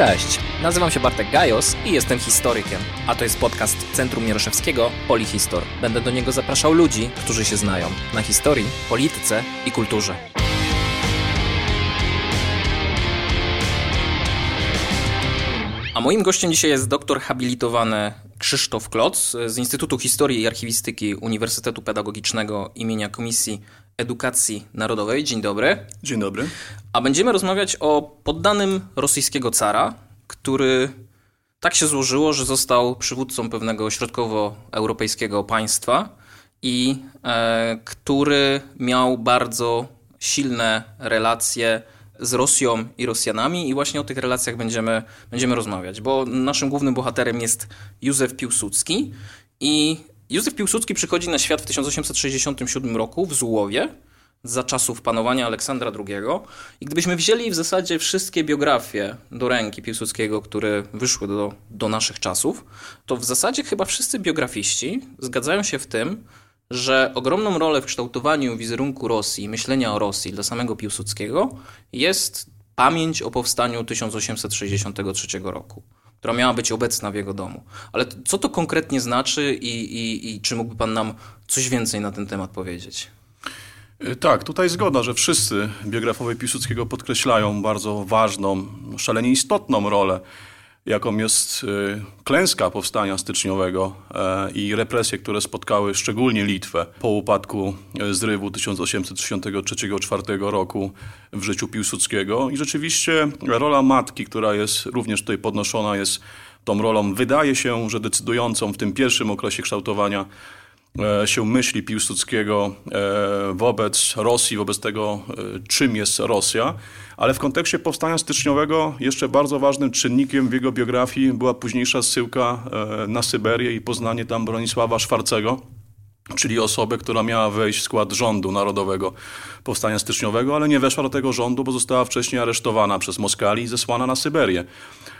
Cześć, nazywam się Bartek Gajos i jestem historykiem, a to jest podcast Centrum Mieroszewskiego Polihistor. Będę do niego zapraszał ludzi, którzy się znają na historii, polityce i kulturze. A moim gościem dzisiaj jest doktor habilitowany Krzysztof Kloc z Instytutu Historii i Archiwistyki Uniwersytetu Pedagogicznego imienia Komisji Edukacji Narodowej. Dzień dobry. Dzień dobry. A będziemy rozmawiać o poddanym rosyjskiego cara, który tak się złożyło, że został przywódcą pewnego środkowoeuropejskiego państwa i e, który miał bardzo silne relacje z Rosją i Rosjanami i właśnie o tych relacjach będziemy, będziemy rozmawiać, bo naszym głównym bohaterem jest Józef Piłsudski i Józef Piłsudski przychodzi na świat w 1867 roku w Złowie za czasów panowania Aleksandra II. I gdybyśmy wzięli w zasadzie wszystkie biografie do ręki Piłsudskiego, które wyszły do, do naszych czasów, to w zasadzie chyba wszyscy biografiści zgadzają się w tym, że ogromną rolę w kształtowaniu wizerunku Rosji, myślenia o Rosji dla samego Piłsudskiego jest pamięć o powstaniu 1863 roku, która miała być obecna w jego domu. Ale co to konkretnie znaczy i, i, i czy mógłby Pan nam coś więcej na ten temat powiedzieć? Tak, tutaj zgoda, że wszyscy biografowie Piłsudskiego podkreślają bardzo ważną, szalenie istotną rolę jaką jest y, klęska powstania styczniowego e, i represje, które spotkały szczególnie Litwę po upadku e, zrywu 1863-1864 roku w życiu Piłsudskiego. I rzeczywiście rola matki, która jest również tutaj podnoszona, jest tą rolą, wydaje się, że decydującą w tym pierwszym okresie kształtowania się myśli Piłsudskiego wobec Rosji, wobec tego, czym jest Rosja. Ale w kontekście powstania styczniowego jeszcze bardzo ważnym czynnikiem w jego biografii była późniejsza zsyłka e, na Syberię i poznanie tam Bronisława Szwarcego, czyli osobę, która miała wejść w skład rządu narodowego powstania styczniowego, ale nie weszła do tego rządu, bo została wcześniej aresztowana przez Moskali i zesłana na Syberię.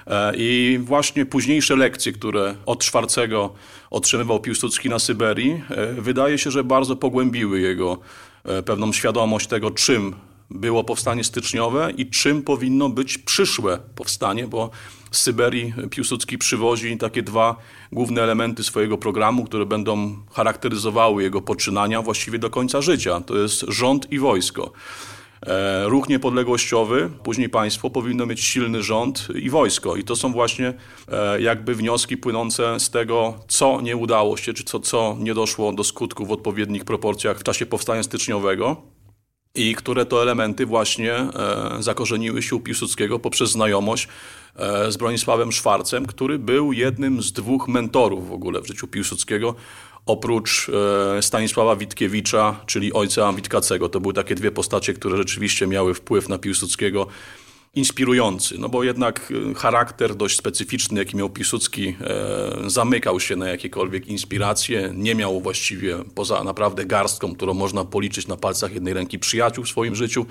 E, I właśnie późniejsze lekcje, które od Szwarcego otrzymywał Piłsudski na Syberii, e, wydaje się, że bardzo pogłębiły jego pewną świadomość tego, czym było powstanie styczniowe i czym powinno być przyszłe powstanie, bo z Syberii Piłsudski przywozi takie dwa główne elementy swojego programu, które będą charakteryzowały jego poczynania właściwie do końca życia. To jest rząd i wojsko. E, ruch niepodległościowy, później państwo powinno mieć silny rząd i wojsko. I to są właśnie e, jakby wnioski płynące z tego, co nie udało się, czy co, co nie doszło do skutku w odpowiednich proporcjach w czasie powstania styczniowego i które to elementy właśnie e, zakorzeniły się u Piłsudskiego poprzez znajomość e, z Bronisławem Szwarcem, który był jednym z dwóch mentorów w ogóle w życiu Piłsudskiego, oprócz e, Stanisława Witkiewicza, czyli ojca Witkacego. To były takie dwie postacie, które rzeczywiście miały wpływ na Piłsudskiego inspirujący, no bo jednak y, charakter dość specyficzny, jaki miał Piłsudski, e, zamykał się na jakiekolwiek inspiracje, nie miał właściwie poza naprawdę garstką, którą można policzyć na palcach jednej ręki przyjaciół w swoim życiu,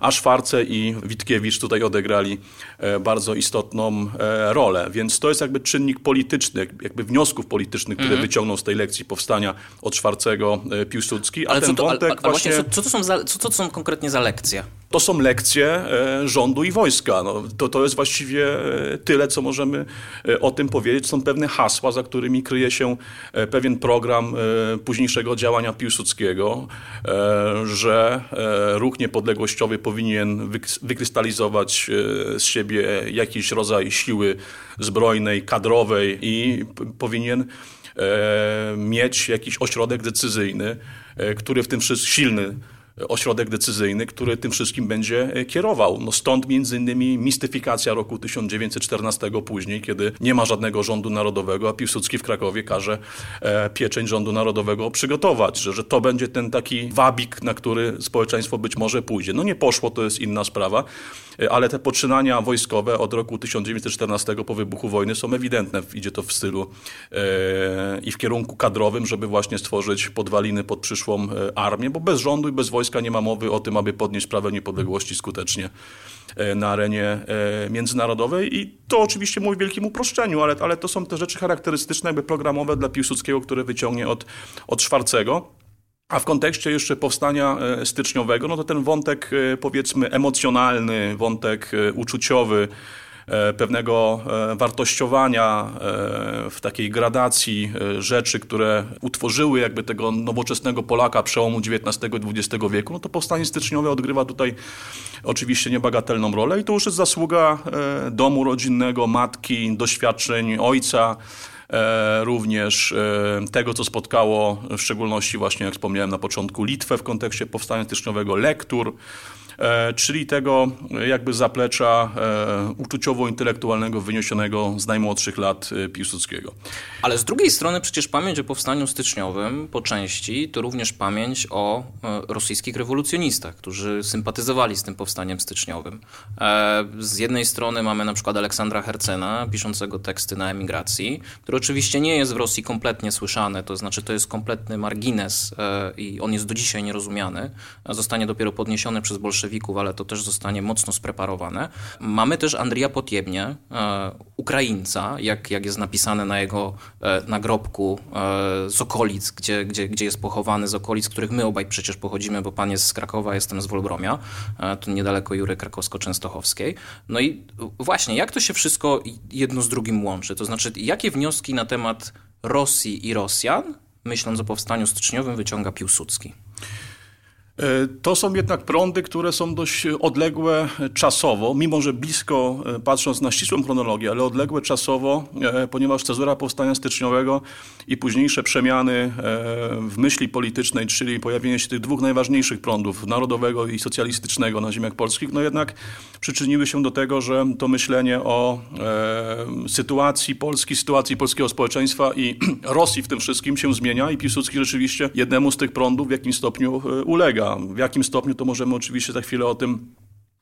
a Szwarce i Witkiewicz tutaj odegrali e, bardzo istotną e, rolę, więc to jest jakby czynnik polityczny, jakby wniosków politycznych, które mm. wyciągnął z tej lekcji powstania od Szwarcego e, Piłsudski, a ale ten to, wątek ale, ale właśnie... właśnie co, co, to są za, co to są konkretnie za lekcje? To są lekcje e, rządu i wojska. No, to, to jest właściwie e, tyle, co możemy e, o tym powiedzieć. Są pewne hasła, za którymi kryje się pewien program późniejszego działania Piłsudskiego, że ruch niepodległościowy powinien wykrystalizować z siebie jakiś rodzaj siły zbrojnej, kadrowej i powinien mieć jakiś ośrodek decyzyjny, który w tym wszystkim silny ośrodek decyzyjny, który tym wszystkim będzie e, kierował. No stąd między innymi mistyfikacja roku 1914 później, kiedy nie ma żadnego rządu narodowego, a Piłsudski w Krakowie każe e, pieczeń rządu narodowego przygotować, że, że to będzie ten taki wabik, na który społeczeństwo być może pójdzie. No nie poszło, to jest inna sprawa, e, ale te poczynania wojskowe od roku 1914 po wybuchu wojny są ewidentne. Idzie to w stylu i w kierunku kadrowym, żeby właśnie stworzyć podwaliny pod przyszłą armię, bo bez rządu i bez wojska Polska nie ma mowy o tym, aby podnieść sprawę niepodległości skutecznie e, na arenie e, międzynarodowej i to oczywiście mówi w wielkim uproszczeniu, ale, ale to są te rzeczy charakterystyczne, jakby programowe dla Piłsudskiego, które wyciągnie od, od Szwarcego. A w kontekście jeszcze powstania e, styczniowego, no to ten wątek powiedzmy emocjonalny, wątek uczuciowy, pewnego e, wartościowania w takiej gradacji rzeczy, które utworzyły jakby tego nowoczesnego Polaka przełomu XIX i XX wieku, no to powstanie styczniowe odgrywa tutaj oczywiście niebagatelną rolę i to już jest zasługa domu rodzinnego, matki, doświadczeń ojca, E, również e, tego, co spotkało w szczególności właśnie, jak wspomniałem na początku, Litwę w kontekście powstania styczniowego, lektur, E, czyli tego jakby zaplecza e, uczuciowo-intelektualnego wyniesionego z najmłodszych lat e, Piłsudskiego. Ale z drugiej strony przecież pamięć o powstaniu styczniowym po części to również pamięć o rosyjskich rewolucjonistach, którzy sympatyzowali z tym powstaniem styczniowym. Z jednej strony mamy na przykład Aleksandra Hercena, piszącego teksty na emigracji, który oczywiście nie jest w Rosji kompletnie słyszany, to znaczy to jest kompletny margines i on jest do dzisiaj nierozumiany, zostanie dopiero podniesiony przez bolszewików bolszewików, ale to też zostanie mocno spreparowane. Mamy też Andrija Potiebnie, e, Ukraińca, jak, jak jest napisane na jego e, nagrobku e, z okolic, gdzie, gdzie, gdzie jest pochowany, z okolic, z których my obaj przecież pochodzimy, bo pan jest z Krakowa, jestem z Wolbromia, tu niedaleko Jury Krakowsko-Częstochowskiej. No i właśnie, jak to się wszystko jedno z drugim łączy? To znaczy, jakie wnioski na temat Rosji i Rosjan, myśląc o powstaniu styczniowym, wyciąga Piłsudski? E, to są jednak prądy, które są dość odległe czasowo, mimo że blisko, e, patrząc na ścisłą chronologię, ale odległe czasowo, e, ponieważ cezura powstania styczniowego i późniejsze przemiany w myśli politycznej, czyli pojawienie się tych dwóch najważniejszych prądów, narodowego i socjalistycznego na ziemiach polskich, no jednak przyczyniły się do tego, że to myślenie o sytuacji Polski, sytuacji polskiego społeczeństwa i Rosji w tym wszystkim się zmienia i Piłsudski rzeczywiście jednemu z tych prądów w jakimś stopniu ulega. W jakim stopniu to możemy oczywiście za chwilę o tym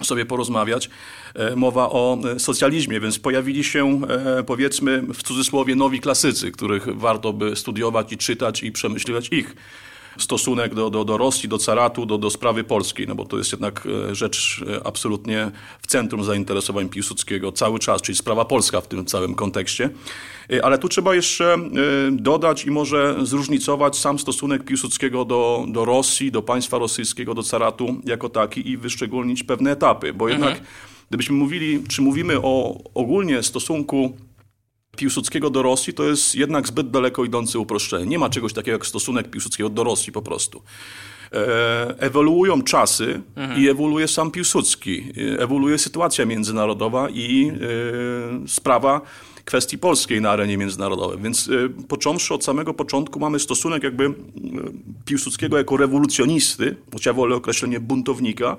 sobie porozmawiać. E, mowa o e, socjalizmie, więc pojawili się e, powiedzmy w cudzysłowie nowi klasycy, których warto by studiować i czytać i przemyśliwać ich stosunek do, do, do Rosji, do caratu, do, do sprawy polskiej, no bo to jest jednak rzecz absolutnie w centrum zainteresowań Piłsudskiego cały czas, czyli sprawa polska w tym całym kontekście. Y, ale tu trzeba jeszcze dodać i może zróżnicować sam stosunek Piłsudskiego do, do Rosji, do państwa rosyjskiego, do caratu jako taki i wyszczególnić pewne etapy, bo jednak mhm. gdybyśmy mówili, czy mówimy o ogólnie stosunku Piłsudskiego do Rosji, to jest jednak zbyt daleko idące uproszczenie. Nie ma czegoś takiego jak stosunek Piłsudskiego do Rosji po prostu. E, ewoluują czasy mhm. i ewoluuje sam Piłsudski. E, ewoluuje sytuacja międzynarodowa i e, sprawa kwestii polskiej na arenie międzynarodowej. Więc y, począwszy od samego początku mamy stosunek jakby y, Piłsudskiego jako rewolucjonisty, choć ja wolę określenie buntownika,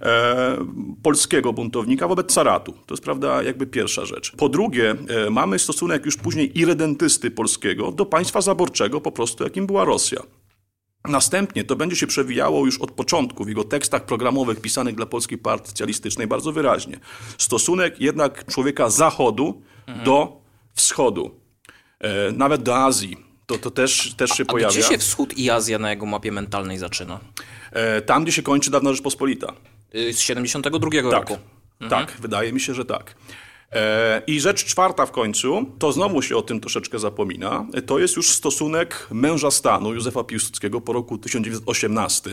e, polskiego buntownika wobec caratu. To jest prawda jakby pierwsza rzecz. Po drugie e, mamy stosunek już później irredentysty polskiego do państwa zaborczego po prostu jakim była Rosja. Następnie to będzie się przewijało już od początku w jego tekstach programowych pisanych dla Polskiej Partii Socjalistycznej bardzo wyraźnie. Stosunek jednak człowieka zachodu mhm. do wschodu, e, nawet do Azji. To, to też, też się a, pojawia. A gdzie się wschód i Azja na jego mapie mentalnej zaczyna? E, tam, gdzie się kończy dawna Rzeczpospolita. Y, z 72 tak, roku. Mhm. Tak, wydaje mi się, że tak. E, I rzecz czwarta w końcu, to znowu się o tym troszeczkę zapomina, to jest już stosunek męża stanu Józefa Piłsudskiego po roku 1918,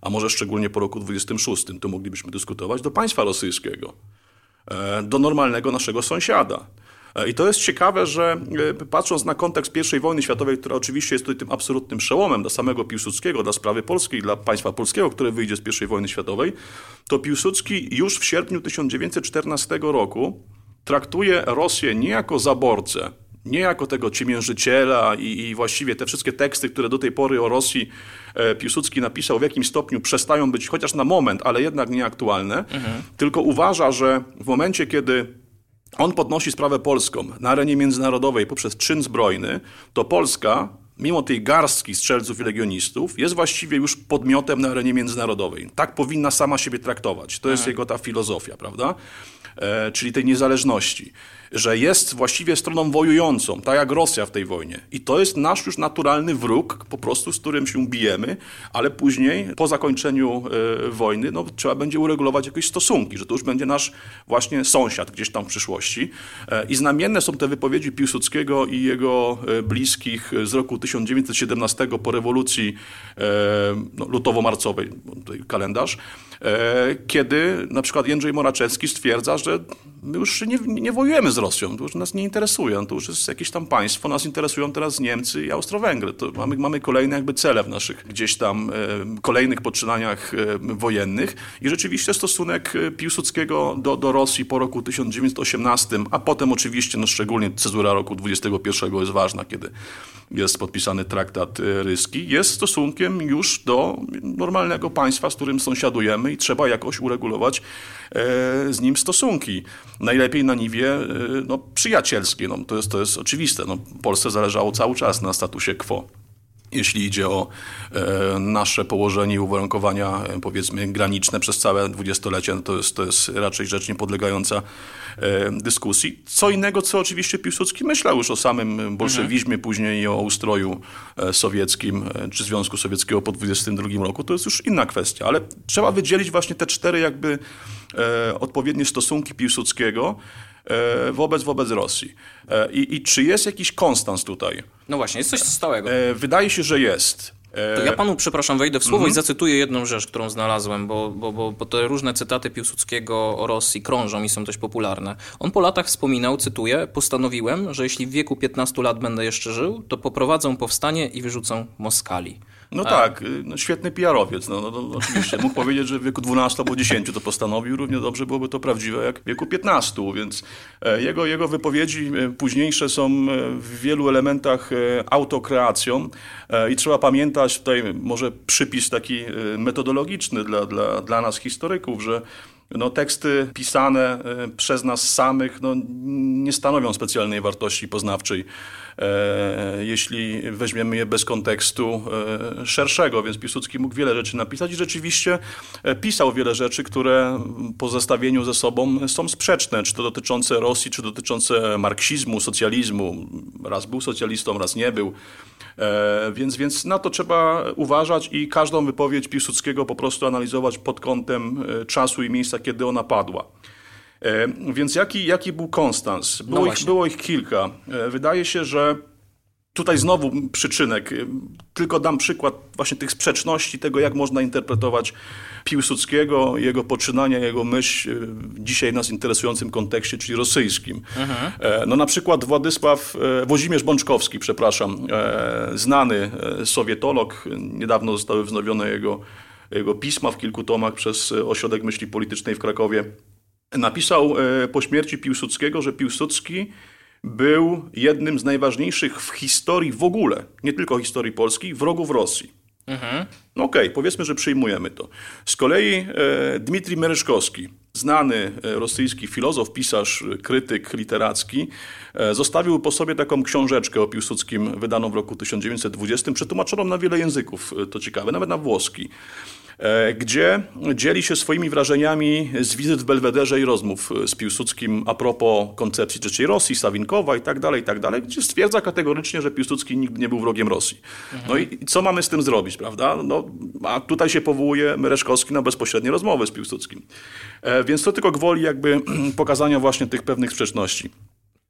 a może szczególnie po roku 26, to moglibyśmy dyskutować, do państwa rosyjskiego, do normalnego naszego sąsiada. E, I to jest ciekawe, że patrząc na kontekst I wojny światowej, która oczywiście jest tutaj tym absolutnym przełomem dla samego Piłsudskiego, dla sprawy polskiej, dla państwa polskiego, które wyjdzie z I wojny światowej, to Piłsudski już w sierpniu 1914 roku traktuje Rosję nie jako zaborcę, nie jako tego ciemiężyciela i, i, właściwie te wszystkie teksty, które do tej pory o Rosji e, Piłsudski napisał, w jakimś stopniu przestają być chociaż na moment, ale jednak nieaktualne, mhm. tylko uważa, że w momencie, kiedy on podnosi sprawę polską na arenie międzynarodowej poprzez czyn zbrojny, to Polska mimo tej garstki strzelców i legionistów, jest właściwie już podmiotem na arenie międzynarodowej. Tak powinna sama siebie traktować. To jest mhm. jego ta filozofia, prawda? E, czyli tej niezależności że jest właściwie stroną wojującą, tak jak Rosja w tej wojnie. I to jest nasz już naturalny wróg, po prostu z którym się bijemy, ale później, po zakończeniu y, wojny, no, trzeba będzie uregulować jakieś stosunki, że to już będzie nasz właśnie sąsiad gdzieś tam w przyszłości. Y, I znamienne są te wypowiedzi Piłsudskiego i jego y, bliskich z roku 1917 po rewolucji e, no, lutowo-marcowej, kalendarz, e, kiedy na przykład Jędrzej Moraczewski stwierdza, że my już nie, nie wojujemy z Rosją, to już nas nie interesuje, to już jest jakieś tam państwo, nas interesują teraz Niemcy i Austro-Węgry. To mamy, mamy kolejne jakby cele w naszych gdzieś tam e, kolejnych poczynaniach e, wojennych i rzeczywiście stosunek Piłsudskiego do, do Rosji po roku 1918, a potem oczywiście, no szczególnie cezura roku 21 jest ważna, kiedy jest podpisany traktat ryski, jest stosunkiem już do normalnego państwa, z którym sąsiadujemy i trzeba jakoś uregulować e, z nim stosunki. Najlepiej na niwie e, no, przyjacielskie. No, to, jest, to jest oczywiste. No, Polsce zależało cały czas na statusie quo jeśli idzie o e, nasze położenie i uwarunkowania, e, powiedzmy, graniczne przez całe dwudziestolecie, no to, jest, to jest raczej rzecz niepodlegająca e, dyskusji. Co innego, co oczywiście Piłsudski myślał już o samym bolszewizmie, mhm. później i o ustroju e, sowieckim, e, czy Związku Sowieckiego po 22 roku, to jest już inna kwestia. Ale trzeba wydzielić właśnie te cztery jakby odpowiednie stosunki Piłsudskiego, wobec, wobec Rosji. E, I, I czy jest jakiś konstans tutaj? No właśnie, jest coś stałego. E, wydaje się, że jest. To ja panu, przepraszam, wejdę w słowo mm -hmm. i zacytuję jedną rzecz, którą znalazłem, bo, bo, bo, bo te różne cytaty Piłsudskiego o Rosji krążą i są dość popularne. On po latach wspominał, cytuję, postanowiłem, że jeśli w wieku 15 lat będę jeszcze żył, to poprowadzą powstanie i wyrzucą Moskali. No A. tak, y, no, świetny PR-owiec, no, no, no, oczywiście. Mógł powiedzieć, że w wieku 12 albo 10 to postanowił, równie dobrze byłoby to prawdziwe jak w wieku 15, więc e, jego, jego wypowiedzi e, późniejsze są e, w wielu elementach autokreacją i trzeba pamiętać, tutaj może przypis taki metodologiczny dla, dla, dla nas historyków, że no, teksty pisane przez nas samych no, nie stanowią specjalnej wartości poznawczej jeśli weźmiemy je bez kontekstu e, szerszego, więc Piłsudski mógł wiele rzeczy napisać i rzeczywiście e, pisał wiele rzeczy, które po zestawieniu ze sobą są sprzeczne, czy to dotyczące Rosji, czy dotyczące marksizmu, socjalizmu. Raz był socjalistą, raz nie był. Więc, więc na to trzeba uważać i każdą wypowiedź Piłsudskiego po prostu analizować pod kątem czasu i miejsca, kiedy ona padła. E, więc jaki, jaki był konstans? Było, no ich, było ich kilka. E, wydaje się, że tutaj znowu przyczynek. E, tylko dam przykład właśnie tych sprzeczności, tego jak można interpretować Piłsudskiego, jego poczynania, jego myśl w dzisiaj nas interesującym kontekście, czyli rosyjskim. Mhm. No na przykład Władysław, Włodzimierz Bączkowski, przepraszam, znany sowietolog, niedawno zostały wznowione jego, jego pisma w kilku tomach przez Ośrodek Myśli Politycznej w Krakowie napisał e, po śmierci Piłsudskiego, że Piłsudski był jednym z najważniejszych w historii w ogóle, nie tylko historii Polski, wrogów Rosji. Mhm. No okej, okay, powiedzmy, że przyjmujemy to. Z kolei e, Dmitrij Mereszkowski, znany e, rosyjski filozof, pisarz, krytyk literacki, e, zostawił po sobie taką książeczkę o Piłsudskim, wydaną w roku 1920, przetłumaczoną na wiele języków, e, to ciekawe, nawet na włoski. E, gdzie dzieli się swoimi wrażeniami z wizyt w Belwederze i rozmów z Piłsudskim a propos koncepcji III Rosji, Sawinkowa i tak dalej, i tak dalej, gdzie stwierdza kategorycznie, że Piłsudski nigdy nie był wrogiem Rosji. No i co mamy z tym zrobić, prawda? No, a tutaj się powołuje Mereszkowski na bezpośrednie rozmowy z Piłsudskim. E, więc to tylko gwoli jakby pokazania właśnie tych pewnych sprzeczności.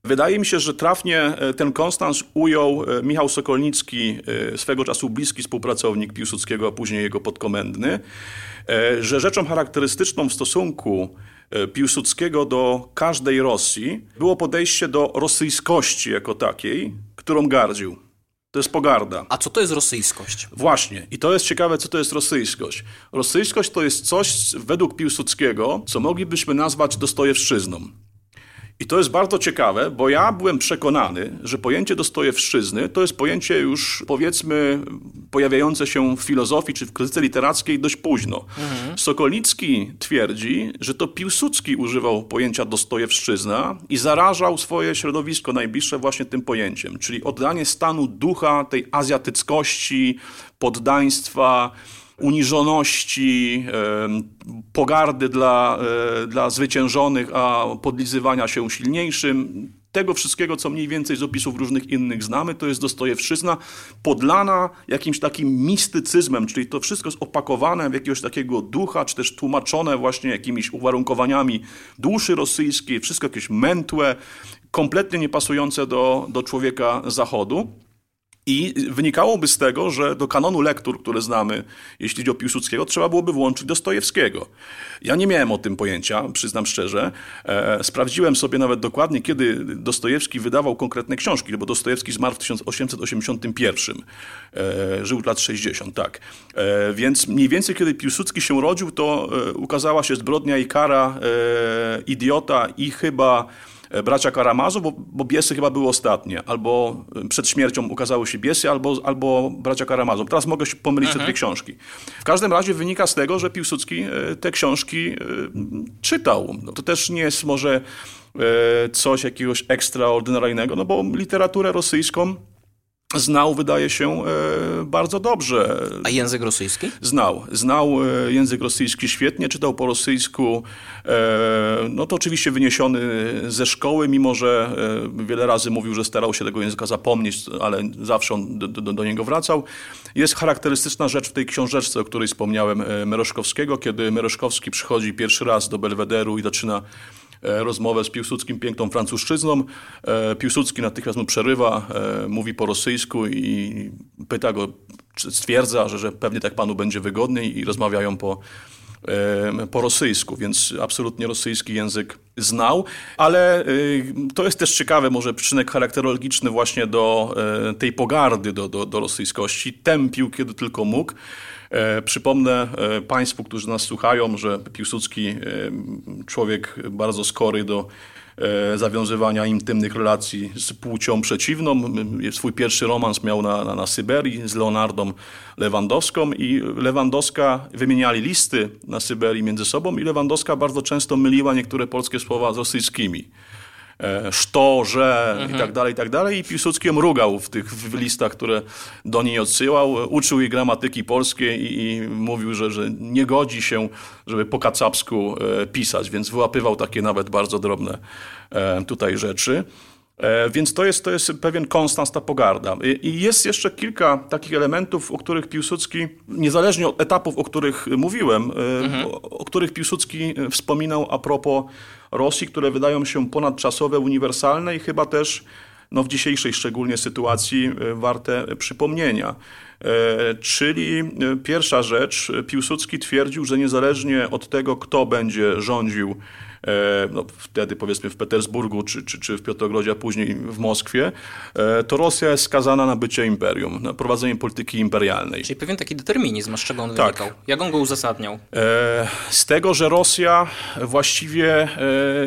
Wydaje mi się, że trafnie e, ten konstans ujął e, Michał Sokolnicki, e, swego czasu bliski współpracownik Piłsudskiego, a później jego podkomendny, że rzeczą charakterystyczną w stosunku Piłsudskiego do każdej Rosji było podejście do rosyjskości jako takiej, którą gardził. To jest pogarda. A co to jest rosyjskość? Właśnie. I to jest ciekawe, co to jest rosyjskość. Rosyjskość to jest coś, według Piłsudskiego, co moglibyśmy nazwać dostojewszczyzną. I to jest bardzo ciekawe, bo ja byłem przekonany, że pojęcie dostojewszczyzny to jest pojęcie już powiedzmy pojawiające się w filozofii czy w krytyce literackiej dość późno. Mhm. Sokolnicki twierdzi, że to Piłsudski używał pojęcia dostojewszczyzna i zarażał swoje środowisko najbliższe właśnie tym pojęciem, czyli oddanie stanu ducha tej azjatyckości, poddaństwa, uniżoności, pogardy dla, e, dla zwyciężonych, a podlizywania się silniejszym. Tego wszystkiego, co mniej więcej z opisów różnych innych znamy, to jest Dostojewszczyzna podlana jakimś takim mistycyzmem, czyli to wszystko jest opakowane w jakiegoś takiego ducha, czy też tłumaczone właśnie jakimiś uwarunkowaniami duszy rosyjskiej, wszystko jakieś mętłe, kompletnie niepasujące do, do człowieka zachodu. I wynikałoby z tego, że do kanonu lektur, które znamy, jeśli chodzi o Piłsudskiego, trzeba byłoby włączyć Dostojewskiego. Ja nie miałem o tym pojęcia, przyznam szczerze. E, sprawdziłem sobie nawet dokładnie, kiedy Dostojewski wydawał konkretne książki, bo Dostojewski zmarł w 1881. E, żył lat 60, tak. E, więc mniej więcej, kiedy Piłsudski się urodził, to e, ukazała się Zbrodnia i kara, e, Idiota i chyba bracia Karamazu, bo, bo Biesy chyba były ostatnie. Albo e, przed śmiercią ukazały się Biesy, albo, albo bracia Karamazu. Teraz mogę się pomylić te dwie książki. W każdym razie wynika z tego, że Piłsudski e, te książki czytał. No to też nie jest może coś jakiegoś ekstraordynaryjnego, no bo literaturę rosyjską znał, wydaje się, e, bardzo dobrze. A język rosyjski? Znał. Znał e, język rosyjski świetnie, czytał po rosyjsku. E, no to oczywiście wyniesiony ze szkoły, mimo że wiele razy mówił, że starał się tego języka zapomnieć, ale zawsze on do, do, do niego wracał. Jest charakterystyczna rzecz w tej książeczce, o której wspomniałem, Meroszkowskiego, kiedy Meroszkowski przychodzi pierwszy raz do Belwederu i zaczyna rozmowę z Piłsudskim piękną francuszczyzną. E, Piłsudski natychmiast mu przerywa, e, mówi po rosyjsku i pyta go, stwierdza, że, że pewnie tak panu będzie wygodniej i rozmawiają po, po rosyjsku, więc absolutnie rosyjski język znał, ale to jest też ciekawe, może przyczynek charakterologiczny właśnie do tej pogardy do, do, do rosyjskości. Tępił, kiedy tylko mógł. E, przypomnę e, Państwu, którzy nas słuchają, że Piłsudski, e, człowiek bardzo skory do zawiązywania intymnych relacji z płcią przeciwną. Swój pierwszy romans miał na, na, na Syberii z Leonardą Lewandowską i Lewandowska wymieniali listy na Syberii między sobą i Lewandowska bardzo często myliła niektóre polskie słowa z rosyjskimi. E, szto, że mhm. i tak dalej, i tak dalej. I Piłsudski mrugał w tych w listach, które do niej odsyłał. Uczył jej gramatyki polskiej i, i mówił, że, że nie godzi się, żeby po kacapsku e, pisać, więc wyłapywał takie nawet bardzo drobne e, tutaj rzeczy. Więc to jest, to jest pewien konstans, ta pogarda. I jest jeszcze kilka takich elementów, o których Piłsudski, niezależnie od etapów, o których mówiłem, mhm. o, o których Piłsudski wspominał a propos Rosji, które wydają się ponadczasowe, uniwersalne i chyba też no, w dzisiejszej szczególnie sytuacji e, warte przypomnienia. E, czyli e, pierwsza rzecz, Piłsudski twierdził, że niezależnie od tego, kto będzie rządził no, wtedy powiedzmy w Petersburgu czy, czy, czy w Piotrogrodzie, a później w Moskwie, e, to Rosja jest skazana na bycie imperium, na prowadzenie polityki imperialnej. Czyli pewien taki determinizm, z czego on tak. wynikał? Jak on go uzasadniał? E, z tego, że Rosja właściwie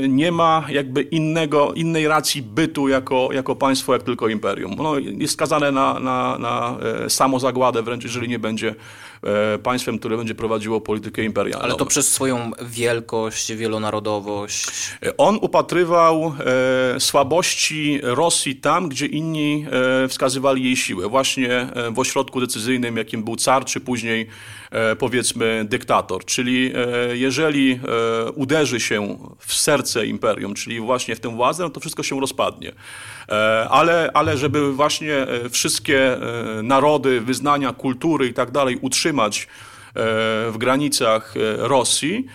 nie ma jakby innego, innej racji bytu jako, jako państwo, jak tylko imperium. Ono jest skazane na, na, na samozagładę wręcz, jeżeli nie będzie państwem, które będzie prowadziło politykę imperialną. Ale to przez swoją wielkość, wielonarodowość, słabość. On upatrywał e, słabości Rosji tam, gdzie inni e, wskazywali jej siłę. Właśnie e, w ośrodku decyzyjnym, jakim był car, czy później e, powiedzmy dyktator. Czyli e, jeżeli e, uderzy się w serce imperium, czyli właśnie w tę władzę, no to wszystko się rozpadnie. Ale, ale żeby właśnie wszystkie narody, wyznania, kultury i tak dalej utrzymać w granicach Rosji,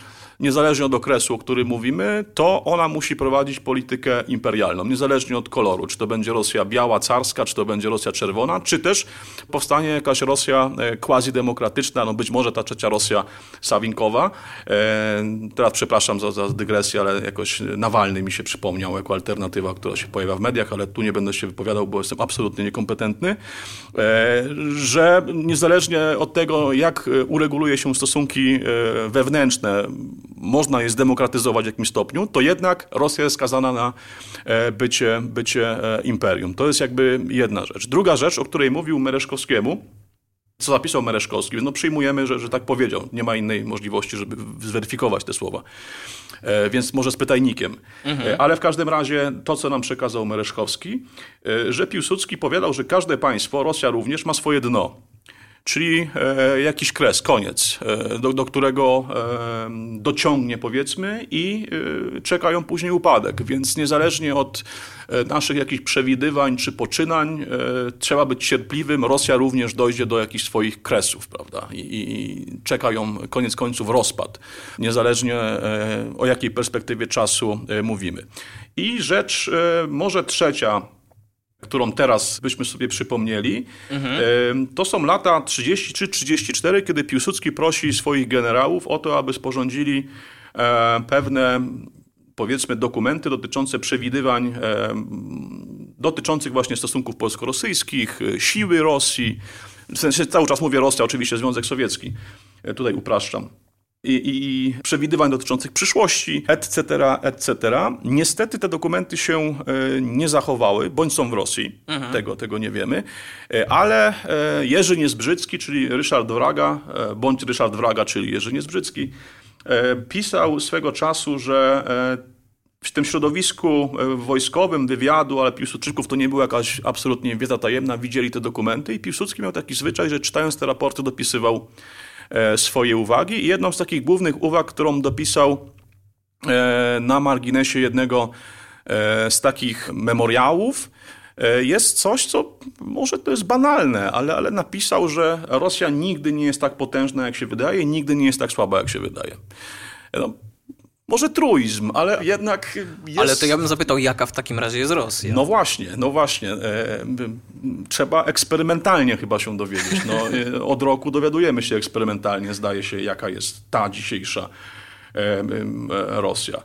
niezależnie od okresu, o którym mówimy, to ona musi prowadzić politykę imperialną, niezależnie od koloru. Czy to będzie Rosja biała, carska, czy to będzie Rosja czerwona, czy też powstanie jakaś Rosja e, quasi-demokratyczna, no być może ta trzecia Rosja Sawinkowa. E, teraz przepraszam za, za dygresję, ale jakoś Nawalny mi się przypomniał jako alternatywa, która się pojawia w mediach, ale tu nie będę się wypowiadał, bo jestem absolutnie niekompetentny, e, że niezależnie od tego, jak ureguluje się stosunki wewnętrzne można je zdemokratyzować w jakimś stopniu, to jednak Rosja jest skazana na e, bycie, bycie e, imperium. To jest jakby jedna rzecz. Druga rzecz, o której mówił Mereszkowskiemu, co zapisał Mereszkowski, no przyjmujemy, że, że tak powiedział. Nie ma innej możliwości, żeby zweryfikować te słowa. E, więc może z pytajnikiem. Mhm. Ale w każdym razie to, co nam przekazał Mereszkowski, że Piłsudski powiadał, że każde państwo, Rosja również, ma swoje dno czyli e, jakiś kres, koniec, e, do, do którego e, dociągnie powiedzmy i czekają później upadek. Więc niezależnie od naszych jakichś przewidywań czy poczynań, trzeba być cierpliwym. Rosja również dojdzie do jakichś swoich kresów, prawda? I, i czeka ją koniec końców rozpad, niezależnie o jakiej perspektywie czasu mówimy. I rzecz może trzecia, którą teraz byśmy sobie przypomnieli. Mhm. To są lata 33-34, kiedy Piłsudski prosi swoich generałów o to, aby sporządzili e, pewne powiedzmy dokumenty dotyczące przewidywań e, dotyczących właśnie stosunków polsko-rosyjskich, siły Rosji. W sensie cały czas mówię Rosja, oczywiście Związek Sowiecki. Tutaj upraszczam i, i, przewidywań dotyczących przyszłości, etc., etc. Niestety te dokumenty się e, nie zachowały, bądź są w Rosji, mhm. tego, tego nie wiemy, e, ale e, Jerzy Niezbrzycki, czyli Ryszard Wraga, bądź Ryszard Wraga, czyli Jerzy Niezbrzycki, pisał swego czasu, że w tym środowisku wojskowym, wywiadu, ale Piłsudczyków to nie była jakaś absolutnie wiedza tajemna, widzieli te dokumenty i Piłsudski miał taki zwyczaj, że czytając te raporty dopisywał swoje uwagi. I jedną z takich głównych uwag, którą dopisał e, na marginesie jednego e, z takich memoriałów, jest coś, co może to jest banalne, ale, ale napisał, że Rosja nigdy nie jest tak potężna, jak się wydaje, nigdy nie jest tak słaba, jak się wydaje. No, może truizm, ale jednak jest... Ale to ja bym zapytał, jaka w takim razie jest Rosja? No właśnie, no właśnie. E, trzeba eksperymentalnie chyba się dowiedzieć. No, e, od roku dowiadujemy się eksperymentalnie, zdaje się, jaka jest ta dzisiejsza e, Rosja.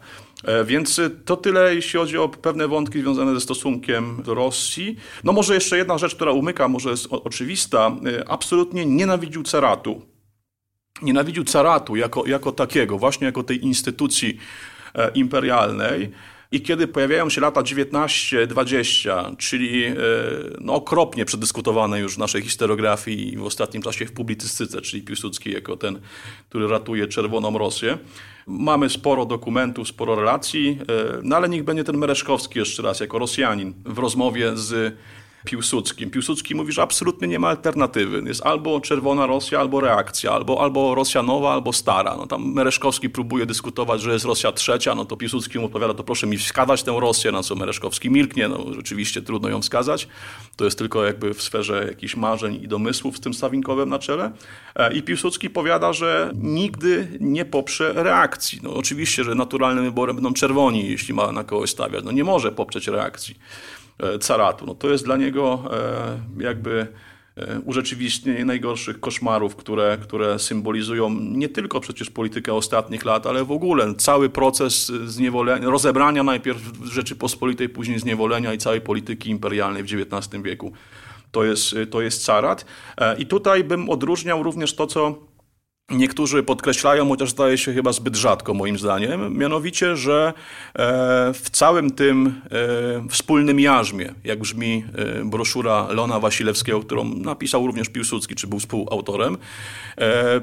Więc to tyle, jeśli chodzi o pewne wątki związane ze stosunkiem do Rosji. No może jeszcze jedna rzecz, która umyka, może jest oczywista. Absolutnie nienawidził caratu nienawidził caratu jako, jako takiego, właśnie jako tej instytucji e, imperialnej. I kiedy pojawiają się lata 19-20, czyli e, no, okropnie przedyskutowane już w naszej historiografii i w ostatnim czasie w publicystyce, czyli Piłsudski jako ten, który ratuje czerwoną Rosję, mamy sporo dokumentów, sporo relacji, e, no ale niech będzie ten Mereszkowski jeszcze raz, jako Rosjanin, w rozmowie z Piłsudskim. Piłsudski mówi, że absolutnie nie ma alternatywy. Jest albo czerwona Rosja, albo reakcja, albo, albo Rosja nowa, albo stara. No tam Mereszkowski próbuje dyskutować, że jest Rosja trzecia, no to Piłsudski mu odpowiada, to proszę mi wskazać tę Rosję, na co Mereszkowski milknie. No rzeczywiście trudno ją wskazać. To jest tylko jakby w sferze jakichś marzeń i domysłów z tym Stawinkowem na czele. E, I Piłsudski powiada, że nigdy nie poprze reakcji. No oczywiście, że naturalnym wyborem będą czerwoni, jeśli ma na kogoś stawiać. No nie może poprzeć reakcji. E, caratu. No to jest dla niego e, jakby e, urzeczywistnienie najgorszych koszmarów, które, które symbolizują nie tylko przecież politykę ostatnich lat, ale w ogóle cały proces zniewolenia, rozebrania najpierw Rzeczypospolitej, później zniewolenia i całej polityki imperialnej w XIX wieku. To jest, to jest carat. I tutaj bym odróżniał również to, co Niektórzy podkreślają, chociaż zdaje się chyba zbyt rzadko moim zdaniem, mianowicie, że e, w całym tym e, wspólnym jarzmie, jak brzmi e, broszura Lona Wasilewskiego, którą napisał również Piłsudski, czy był współautorem,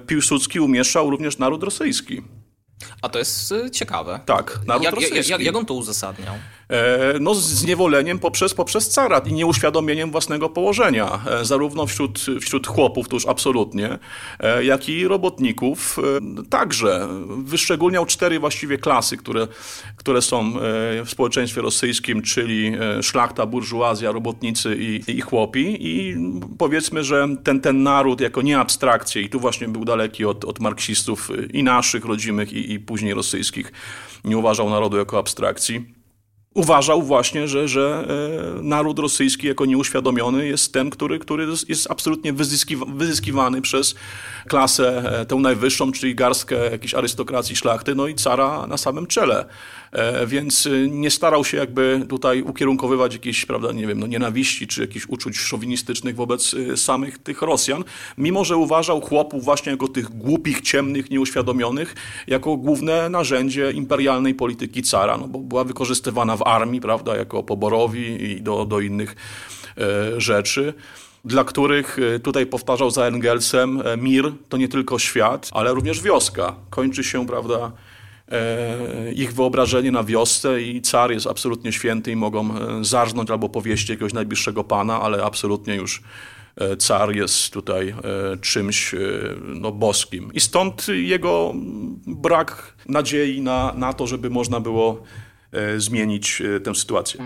Piłsudski umieszczał również naród rosyjski. A to jest ciekawe. Tak, naród jak, rosyjski. Jak, jak on to uzasadniał? E, no, zniewoleniem poprzez, poprzez carat i nieuświadomieniem własnego położenia, e, zarówno wśród, wśród chłopów, to już absolutnie, e, jak i robotników także. Wyszczególniał cztery właściwie klasy, które, które są w społeczeństwie rosyjskim, czyli szlachta, burżuazja, robotnicy i, i chłopi i powiedzmy, że ten, ten naród jako nie abstrakcję i tu właśnie był daleki od, od marksistów i naszych rodzimych i, i później rosyjskich, nie uważał narodu jako abstrakcji uważał właśnie, że, że e, naród rosyjski jako nieuświadomiony jest ten, który, który jest absolutnie wyzyskiwany przez klasę e, tę najwyższą, czyli garstkę jakiejś arystokracji szlachty, no i cara na samym czele. E, więc nie starał się jakby tutaj ukierunkowywać jakiejś, prawda, nie wiem, no nienawiści czy jakichś uczuć szowinistycznych wobec samych tych Rosjan, mimo że uważał chłopów właśnie jako tych głupich, ciemnych, nieuświadomionych, jako główne narzędzie imperialnej polityki cara, no bo była wykorzystywana w armii, prawda, jako poborowi i do, do innych e, rzeczy dla których e, tutaj powtarzał za Engelsem, e, mir to nie tylko świat, ale również wioska. Kończy się, prawda, ich wyobrażenie na wiosce i car jest absolutnie święty i mogą zarżnąć albo powieść jakiegoś najbliższego pana, ale absolutnie już car jest tutaj czymś no, boskim. I stąd jego brak nadziei na, na to, żeby można było E, zmienić e, tę sytuację.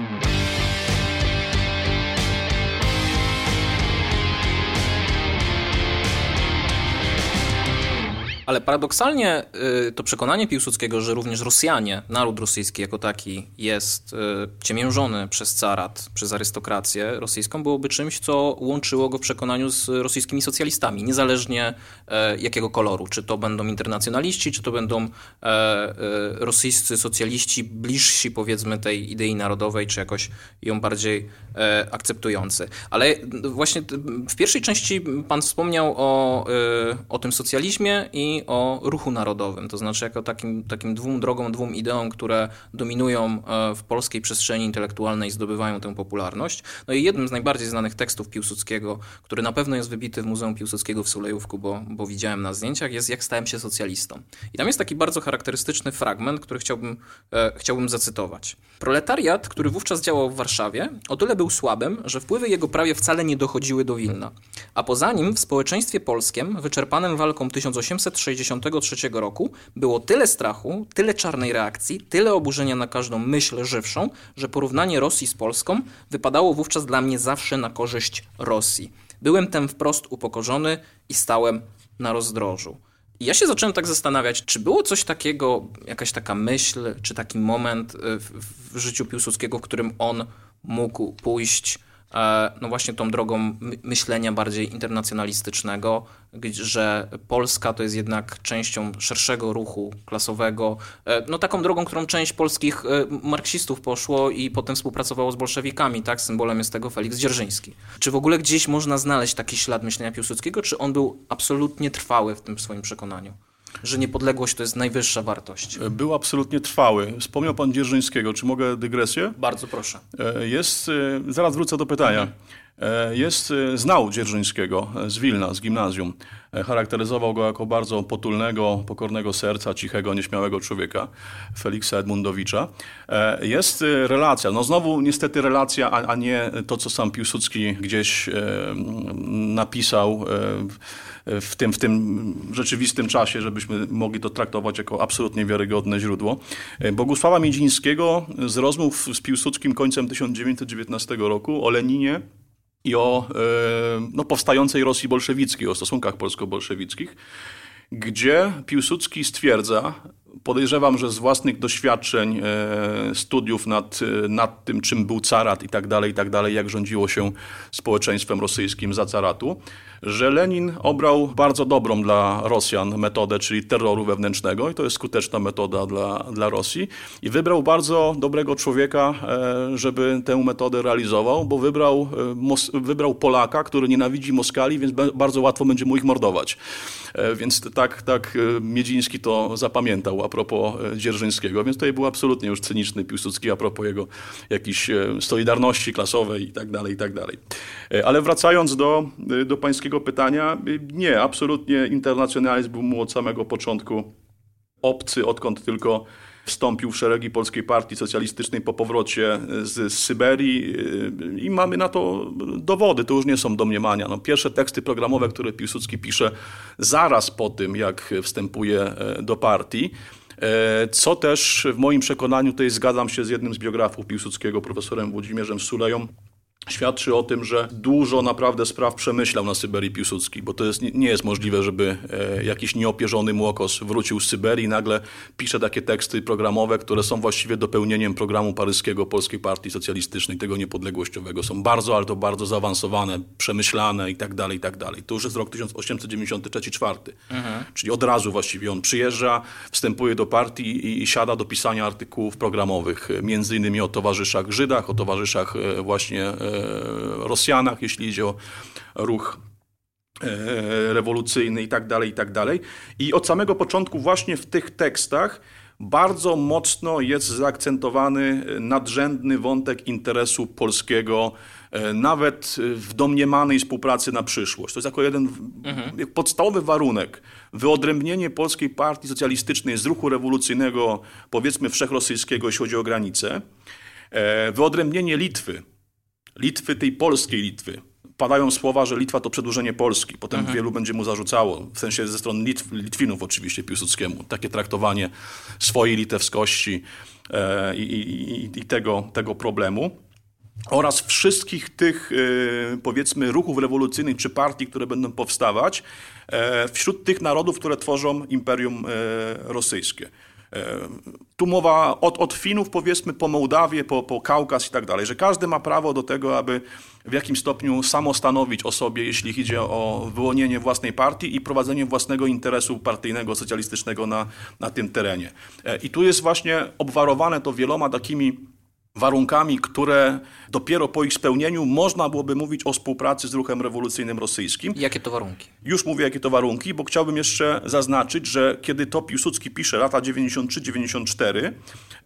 Ale paradoksalnie y, to przekonanie Piłsudskiego, że również Rosjanie, naród rosyjski jako taki jest y, ciemiężony przez carat, przez arystokrację rosyjską, byłoby czymś, co łączyło go w przekonaniu z rosyjskimi socjalistami, niezależnie e, jakiego koloru. Czy to będą internacjonaliści, czy to będą e, e, rosyjscy socjaliści bliżsi powiedzmy tej idei narodowej, czy jakoś ją bardziej akceptujący. Ale właśnie w pierwszej części pan wspomniał o, o tym socjalizmie i o ruchu narodowym, to znaczy jako takim, takim dwóm drogom, dwóm ideom, które dominują w polskiej przestrzeni intelektualnej, zdobywają tę popularność. No i jednym z najbardziej znanych tekstów Piłsudskiego, który na pewno jest wybity w Muzeum Piłsudskiego w Sulejówku, bo, bo widziałem na zdjęciach, jest Jak stałem się socjalistą. I tam jest taki bardzo charakterystyczny fragment, który chciałbym, e, chciałbym zacytować. Proletariat, który wówczas działał w Warszawie, o tyle był słabym, że wpływy jego prawie wcale nie dochodziły do Wilna. A poza nim w społeczeństwie polskim, wyczerpanym walką 1863 roku, było tyle strachu, tyle czarnej reakcji, tyle oburzenia na każdą myśl żywszą, że porównanie Rosji z Polską wypadało wówczas dla mnie zawsze na korzyść Rosji. Byłem tem wprost upokorzony i stałem na rozdrożu. I ja się zacząłem tak zastanawiać, czy było coś takiego, jakaś taka myśl, czy taki moment w, w życiu Piłsudskiego, w którym on mógł pójść E, no właśnie tą drogą myślenia bardziej internacjonalistycznego, że Polska to jest jednak częścią szerszego ruchu klasowego, e, no taką drogą, którą część polskich e, marksistów poszło i potem współpracowało z bolszewikami, tak? Symbolem jest tego Felix Dzierżyński. Czy w ogóle gdzieś można znaleźć taki ślad myślenia Piłsudskiego, czy on był absolutnie trwały w tym swoim przekonaniu? Że niepodległość to jest najwyższa wartość. Był absolutnie trwały. Wspomniał pan Dzierżyńskiego. Czy mogę dygresję? Bardzo proszę. E, jest, e, zaraz wrócę do pytania. E, jest, znał Dzierżyńskiego z Wilna, z gimnazjum. Charakteryzował go jako bardzo potulnego, pokornego serca, cichego, nieśmiałego człowieka, Feliksa Edmundowicza. Jest relacja, no znowu niestety relacja, a, a nie to, co sam Piłsudski gdzieś napisał w tym, w tym rzeczywistym czasie, żebyśmy mogli to traktować jako absolutnie wiarygodne źródło. Bogusława Miedzińskiego z rozmów z Piłsudskim końcem 1919 roku o Leninie i o e, no, powstającej Rosji bolszewickiej, o stosunkach polsko-bolszewickich, gdzie Piłsudski stwierdza, podejrzewam, że z własnych doświadczeń, e, studiów nad, e, nad tym, czym był carat i tak dalej, i tak dalej, jak rządziło się społeczeństwem rosyjskim za caratu, że Lenin obrał bardzo dobrą dla Rosjan metodę, czyli terroru wewnętrznego i to jest skuteczna metoda dla, dla Rosji i wybrał bardzo dobrego człowieka, e, żeby tę metodę realizował, bo wybrał, wybrał Polaka, który nienawidzi Moskali, więc bardzo łatwo będzie mu ich mordować. Więc tak, tak Miedziński to zapamiętał a propos Dzierżyńskiego, więc tutaj był absolutnie już cyniczny Piłsudski a propos jego jakiejś solidarności klasowej i tak dalej, i tak dalej. Ale wracając do, do pańskiego pytania, nie, absolutnie internacjonalizm był mu od samego początku obcy, odkąd tylko wstąpił w szeregi Polskiej Partii Socjalistycznej po powrocie z, z Syberii i mamy na to dowody, to już nie są domniemania. No, pierwsze teksty programowe, które Piłsudski pisze zaraz po tym, jak wstępuje e, do partii, e, co też w moim przekonaniu, tutaj zgadzam się z jednym z biografów Piłsudskiego, profesorem Włodzimierzem Suleją, świadczy o tym, że dużo naprawdę spraw przemyślał na Syberii Piłsudski, bo to jest, nie jest możliwe, żeby e, jakiś nieopierzony młokos wrócił z Syberii i nagle pisze takie teksty programowe, które są właściwie dopełnieniem programu paryskiego Polskiej Partii Socjalistycznej, tego niepodległościowego. Są bardzo, ale to bardzo zaawansowane, przemyślane i tak dalej, i tak dalej. To już jest rok 1893-4, mhm. czyli od razu właściwie on przyjeżdża, wstępuje do partii i, i siada do pisania artykułów programowych, między innymi o towarzyszach Żydach, o towarzyszach e, właśnie e, Rosjanach, jeśli idzie o ruch e, rewolucyjny i tak dalej, i tak dalej. I od samego początku właśnie w tych tekstach bardzo mocno jest zaakcentowany nadrzędny wątek interesu polskiego, e, nawet w domniemanej współpracy na przyszłość. To jest jako jeden mhm. podstawowy warunek. Wyodrębnienie Polskiej Partii Socjalistycznej z ruchu rewolucyjnego, powiedzmy wszechrosyjskiego, jeśli chodzi o granice, e, wyodrębnienie Litwy Litwy, tej polskiej Litwy. Padają słowa, że Litwa to przedłużenie Polski. Potem mhm. wielu będzie mu zarzucało, w sensie ze strony Litw, Litwinów oczywiście Piłsudskiemu, takie traktowanie swojej litewskości e, i, i, i tego, tego problemu. oraz wszystkich tych, powiedzmy, ruchów rewolucyjnych czy partii, które będą powstawać wśród tych narodów, które tworzą Imperium Rosyjskie. Tu mowa od, od Finów, powiedzmy, po Mołdawię, po, po Kaukaz i tak dalej, że każdy ma prawo do tego, aby w jakim stopniu samostanowić o sobie, jeśli idzie o wyłonienie własnej partii i prowadzenie własnego interesu partyjnego, socjalistycznego na, na tym terenie. E, I tu jest właśnie obwarowane to wieloma takimi warunkami, które dopiero po ich spełnieniu można byłoby mówić o współpracy z ruchem rewolucyjnym rosyjskim. Jakie to warunki? Już mówię, jakie to warunki, bo chciałbym jeszcze zaznaczyć, że kiedy to Piłsudski pisze lata 93-94,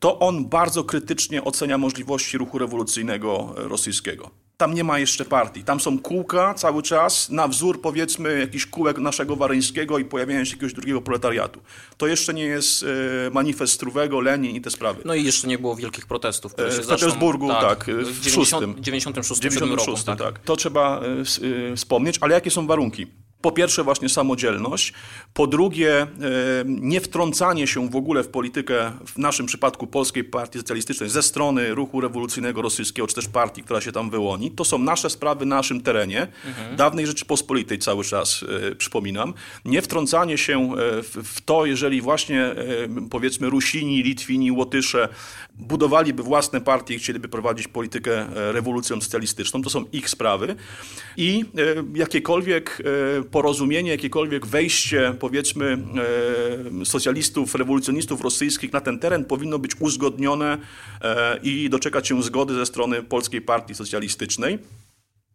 to on bardzo krytycznie ocenia możliwości ruchu rewolucyjnego rosyjskiego. Tam nie ma jeszcze partii. Tam są kółka cały czas na wzór powiedzmy jakichś kółek naszego Waryńskiego i pojawiają się jakiegoś drugiego proletariatu. To jeszcze nie jest e, manifest Struwego, Lenin i te sprawy. No i jeszcze nie było wielkich protestów, które e, się W Petersburgu, tak, tak w 90, 96, 96 roku. Tak. tak. To trzeba e, wspomnieć, ale jakie są warunki? Po pierwsze właśnie samodzielność, po drugie e, niewtrącanie się w ogóle w politykę, w naszym przypadku Polskiej Partii Socjalistycznej, ze strony ruchu rewolucyjnego rosyjskiego, czy też partii, która się tam wyłoni. To są nasze sprawy na naszym terenie, mhm. dawnej Rzeczypospolitej cały czas e, przypominam. Niewtrącanie się e, w to, jeżeli właśnie powiedzmy Rusini, Litwini, Łotysze budowaliby własne partie i chcieliby prowadzić politykę rewolucją socjalistyczną, to są ich sprawy i jakiekolwiek porozumienie, jakiekolwiek wejście, powiedzmy, e, socjalistów, rewolucjonistów rosyjskich na ten teren powinno być uzgodnione e, i doczekać się zgody ze strony Polskiej Partii Socjalistycznej.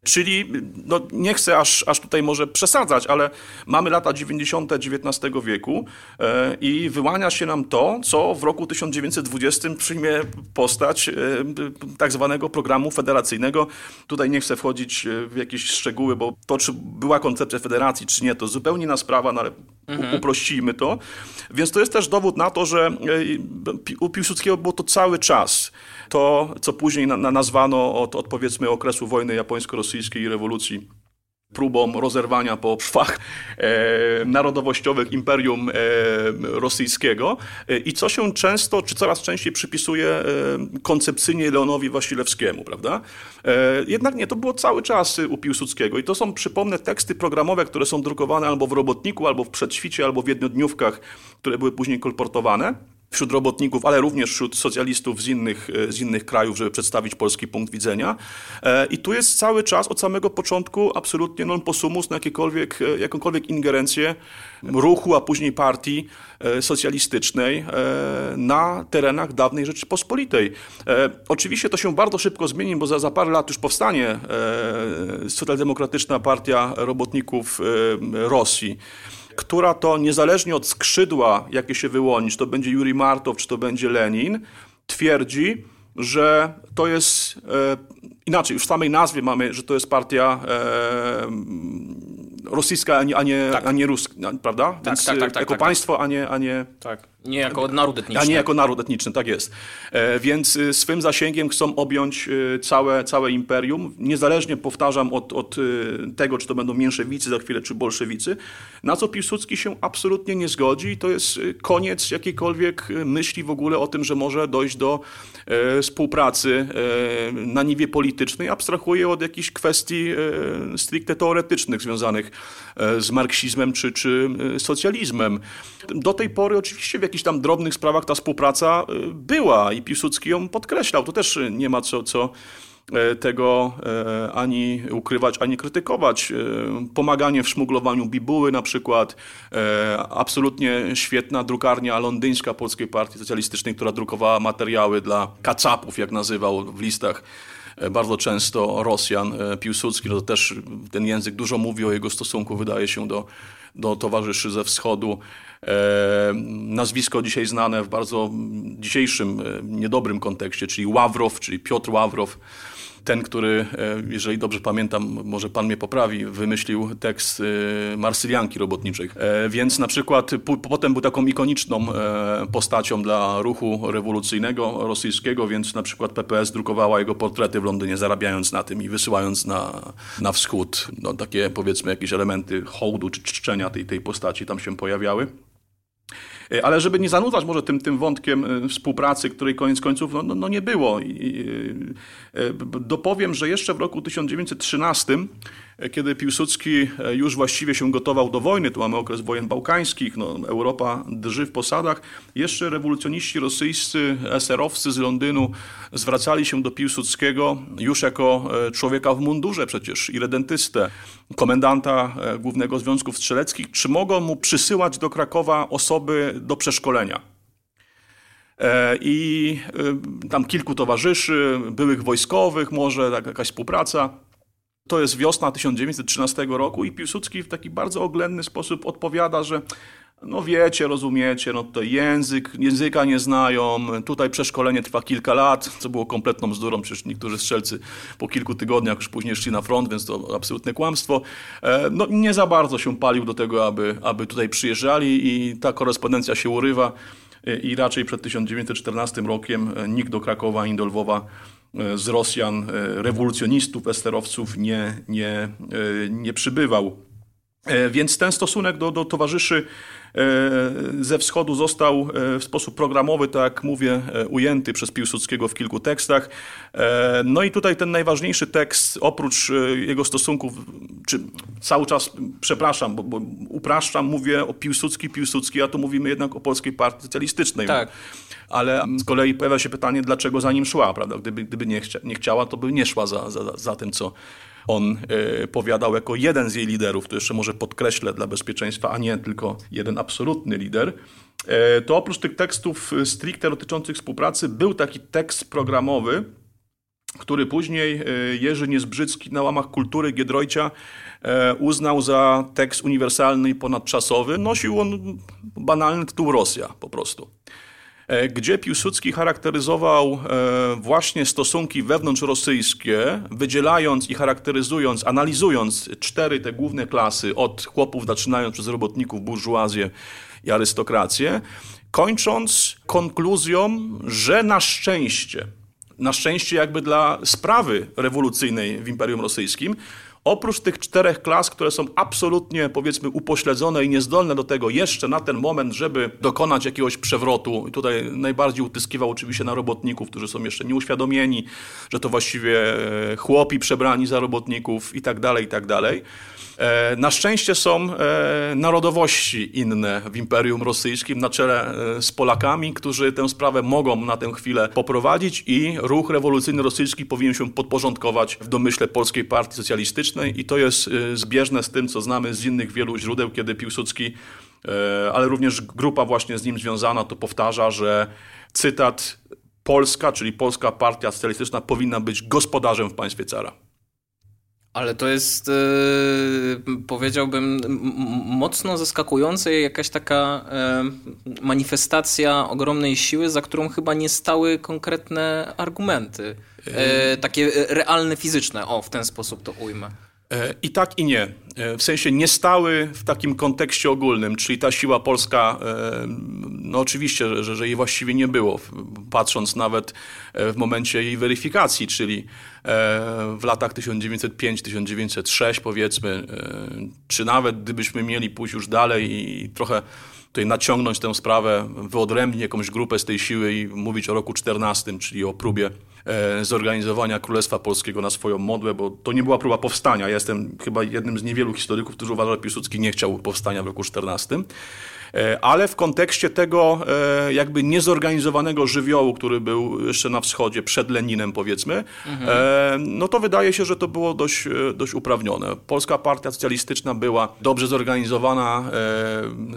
Czyli no, nie chcę aż, aż tutaj może przesadzać, ale mamy lata 90. XIX wieku e, i wyłania się nam to, co w roku 1920 przyjmie postać e, tak zwanego programu federacyjnego. Tutaj nie chcę wchodzić e, w jakieś szczegóły, bo to, czy była koncepcja federacji, czy nie, to zupełnie inna sprawa, no ale mhm. uprościmy to. Więc to jest też dowód na to, że e, u Piłsudskiego było to cały czas to, co później na, na nazwano od, od powiedzmy okresu wojny japońsko-rosyjskiej i rewolucji próbą rozerwania po szwach e, narodowościowych imperium e, rosyjskiego. E, i co się często, czy coraz częściej przypisuje e, koncepcyjnie Leonowi Wasilewskiemu, prawda? E, jednak nie, to było cały czas u Piłsudskiego. I to są, przypomnę, teksty programowe, które są drukowane albo w Robotniku, albo w Przedświcie, albo w Jednodniówkach, które były później kolportowane wśród robotników, ale również wśród socjalistów z innych, e, z innych krajów, żeby przedstawić polski punkt widzenia. E, I tu jest cały czas od samego początku absolutnie non possumus na jakiekolwiek, e, jakąkolwiek ingerencję ruchu, a później partii socjalistycznej na terenach dawnej Rzeczypospolitej. Oczywiście to się bardzo szybko zmieni, bo za, za parę lat już powstanie Socjaldemokratyczna Partia Robotników Rosji która to niezależnie od skrzydła, jakie się wyłoni, czy to będzie Juri Martow, czy to będzie Lenin, twierdzi, że to jest e, inaczej, już w samej nazwie mamy, że to jest partia e, rosyjska, a nie, a nie, tak. a nie ruska, prawda? Tak, Więc tak, tak, tak, jako tak, państwo, a nie, a nie... Tak. Nie jako naród etniczny. A nie jako naród etniczny, tak jest. E, więc y, swym zasięgiem chcą objąć całe, całe imperium, niezależnie, powtarzam, od, od tego, czy to będą mniejszewicy za chwilę, czy bolszewicy, na co Piłsudski się absolutnie nie zgodzi i to jest koniec jakiejkolwiek myśli w ogóle o tym, że może dojść do e, współpracy e, na niwie politycznej. Abstrahuje od jakichś kwestii stricte teoretycznych związanych z marksizmem czy, czy socjalizmem. Do tej pory oczywiście w jakichś tam drobnych sprawach ta współpraca była i Piłsudski ją podkreślał. To też nie ma co, co e, tego e, ani ukrywać, ani krytykować. E, pomaganie w szmuglowaniu bibuły na przykład, absolutnie świetna drukarnia londyńska Polskiej Partii Socjalistycznej, która drukowała materiały dla kacapów, jak nazywał w listach bardzo często Rosjan. Piłsudski, no to też ten język dużo mówi o jego stosunku, wydaje się, do, do towarzyszy ze wschodu. E, nazwisko dzisiaj znane w bardzo dzisiejszym, e, niedobrym kontekście, czyli Ławrow, czyli Piotr Ławrow ten, który, e, jeżeli dobrze pamiętam, może pan mnie poprawi, wymyślił tekst Marsylianki robotniczej. Więc na przykład potem był taką ikoniczną postacią dla ruchu rewolucyjnego rosyjskiego, więc na przykład PPS drukowała jego portrety w Londynie, zarabiając na tym i wysyłając na, na wschód. No, takie powiedzmy jakieś elementy hołdu czy czczenia tej, tej postaci tam się pojawiały. E, ale żeby nie zanudzać może tym, tym wątkiem e, współpracy, której koniec końców no, no, no nie było. I, dopowiem, że jeszcze w roku 1913 kiedy Piłsudski już właściwie się gotował do wojny, tu mamy okres wojen bałkańskich, no, Europa drży w posadach, jeszcze rewolucjoniści rosyjscy, eserowcy z Londynu zwracali się do Piłsudskiego już jako człowieka w mundurze przecież i redentystę, komendanta Głównego Związku Strzeleckich, czy mogą mu przysyłać do Krakowa osoby do przeszkolenia. E, I e, tam kilku towarzyszy, byłych wojskowych, może jakaś współpraca. To jest wiosna 1913 roku i Piłsudski w taki bardzo oględny sposób odpowiada, że no wiecie, rozumiecie, no to język, języka nie znają, tutaj przeszkolenie trwa kilka lat, co było kompletną bzdurą, przecież niektórzy strzelcy po kilku tygodniach już później szli na front, więc to absolutne kłamstwo. E, no nie za bardzo się palił do tego, aby, aby tutaj przyjeżdżali i ta korespondencja się urywa e, i raczej przed 1914 rokiem e, nikt do Krakowa ani do Lwowa z Rosjan, rewolucjonistów, esterowców nie, nie, nie przybywał. Więc ten stosunek do, do towarzyszy E, ze wschodu został e, w sposób programowy, tak jak mówię, e, ujęty przez Piłsudskiego w kilku tekstach. No i tutaj ten najważniejszy tekst, oprócz jego stosunków, czy cały czas, przepraszam, bo, bo upraszczam, mówię o Piłsudski, Piłsudski, a tu mówimy jednak o Polskiej Partii Socjalistycznej. Tak. Ale z kolei pojawia się pytanie, dlaczego za nim szła, prawda? Gdyby, gdyby nie, chcia, nie chciała, to by nie szła za, za, za tym, co on e, powiadał jako jeden z jej liderów, to jeszcze może podkreślę dla bezpieczeństwa, a nie tylko jeden absolutny lider, e, to oprócz tych tekstów stricte dotyczących współpracy był taki tekst programowy, który później e, Jerzy Niezbrzycki na łamach kultury Giedroycia uznał za tekst uniwersalny i ponadczasowy. Nosił on banalny tytuł Rosja po prostu. E, gdzie Piłsudski charakteryzował e, właśnie stosunki wewnątrzrosyjskie, wydzielając i charakteryzując, analizując cztery te główne klasy, od chłopów zaczynając przez robotników, burżuazję i arystokrację, kończąc konkluzją, że na szczęście, na szczęście jakby dla sprawy rewolucyjnej w Imperium Rosyjskim, Oprócz tych czterech klas, które są absolutnie, powiedzmy, upośledzone i niezdolne do tego jeszcze na ten moment, żeby dokonać jakiegoś przewrotu, i tutaj najbardziej utyskiwał oczywiście na robotników, którzy są jeszcze nieuświadomieni, że to właściwie e, chłopi przebrani za robotników i tak dalej, i tak dalej. E, na szczęście są e, narodowości inne w Imperium Rosyjskim na czele z Polakami, którzy tę sprawę mogą na tę chwilę poprowadzić i ruch rewolucyjny rosyjski powinien się podporządkować w domyśle Polskiej Partii Socjalistycznej i to jest zbieżne z tym, co znamy z innych wielu źródeł, kiedy Piłsudski, ale również grupa właśnie z nim związana, to powtarza, że cytat Polska, czyli Polska Partia Socjalistyczna powinna być gospodarzem w państwie cara. Ale to jest, yy, powiedziałbym, mocno zaskakujące, jakaś taka yy, manifestacja ogromnej siły, za którą chyba nie stały konkretne argumenty. Yy, takie realne, fizyczne. O, w ten sposób to ujmę. I tak i nie. W sensie nie stały w takim kontekście ogólnym, czyli ta siła polska, no oczywiście, że, że jej właściwie nie było, patrząc nawet w momencie jej weryfikacji, czyli E, w latach 1905-1906 powiedzmy, e, czy nawet gdybyśmy mieli pójść już dalej i trochę tutaj naciągnąć tę sprawę, wyodrębnić jakąś grupę z tej siły i mówić o roku 14, czyli o próbie e, zorganizowania Królestwa Polskiego na swoją modłę, bo to nie była próba powstania. Ja jestem chyba jednym z niewielu historyków, którzy uważają, że Piłsudski nie chciał powstania w roku 14. E, ale w kontekście tego e, jakby niezorganizowanego żywiołu, który był jeszcze na wschodzie, przed Leninem powiedzmy, mhm. no to wydaje się, że to było dość, dość uprawnione. Polska Partia Socjalistyczna była dobrze zorganizowana,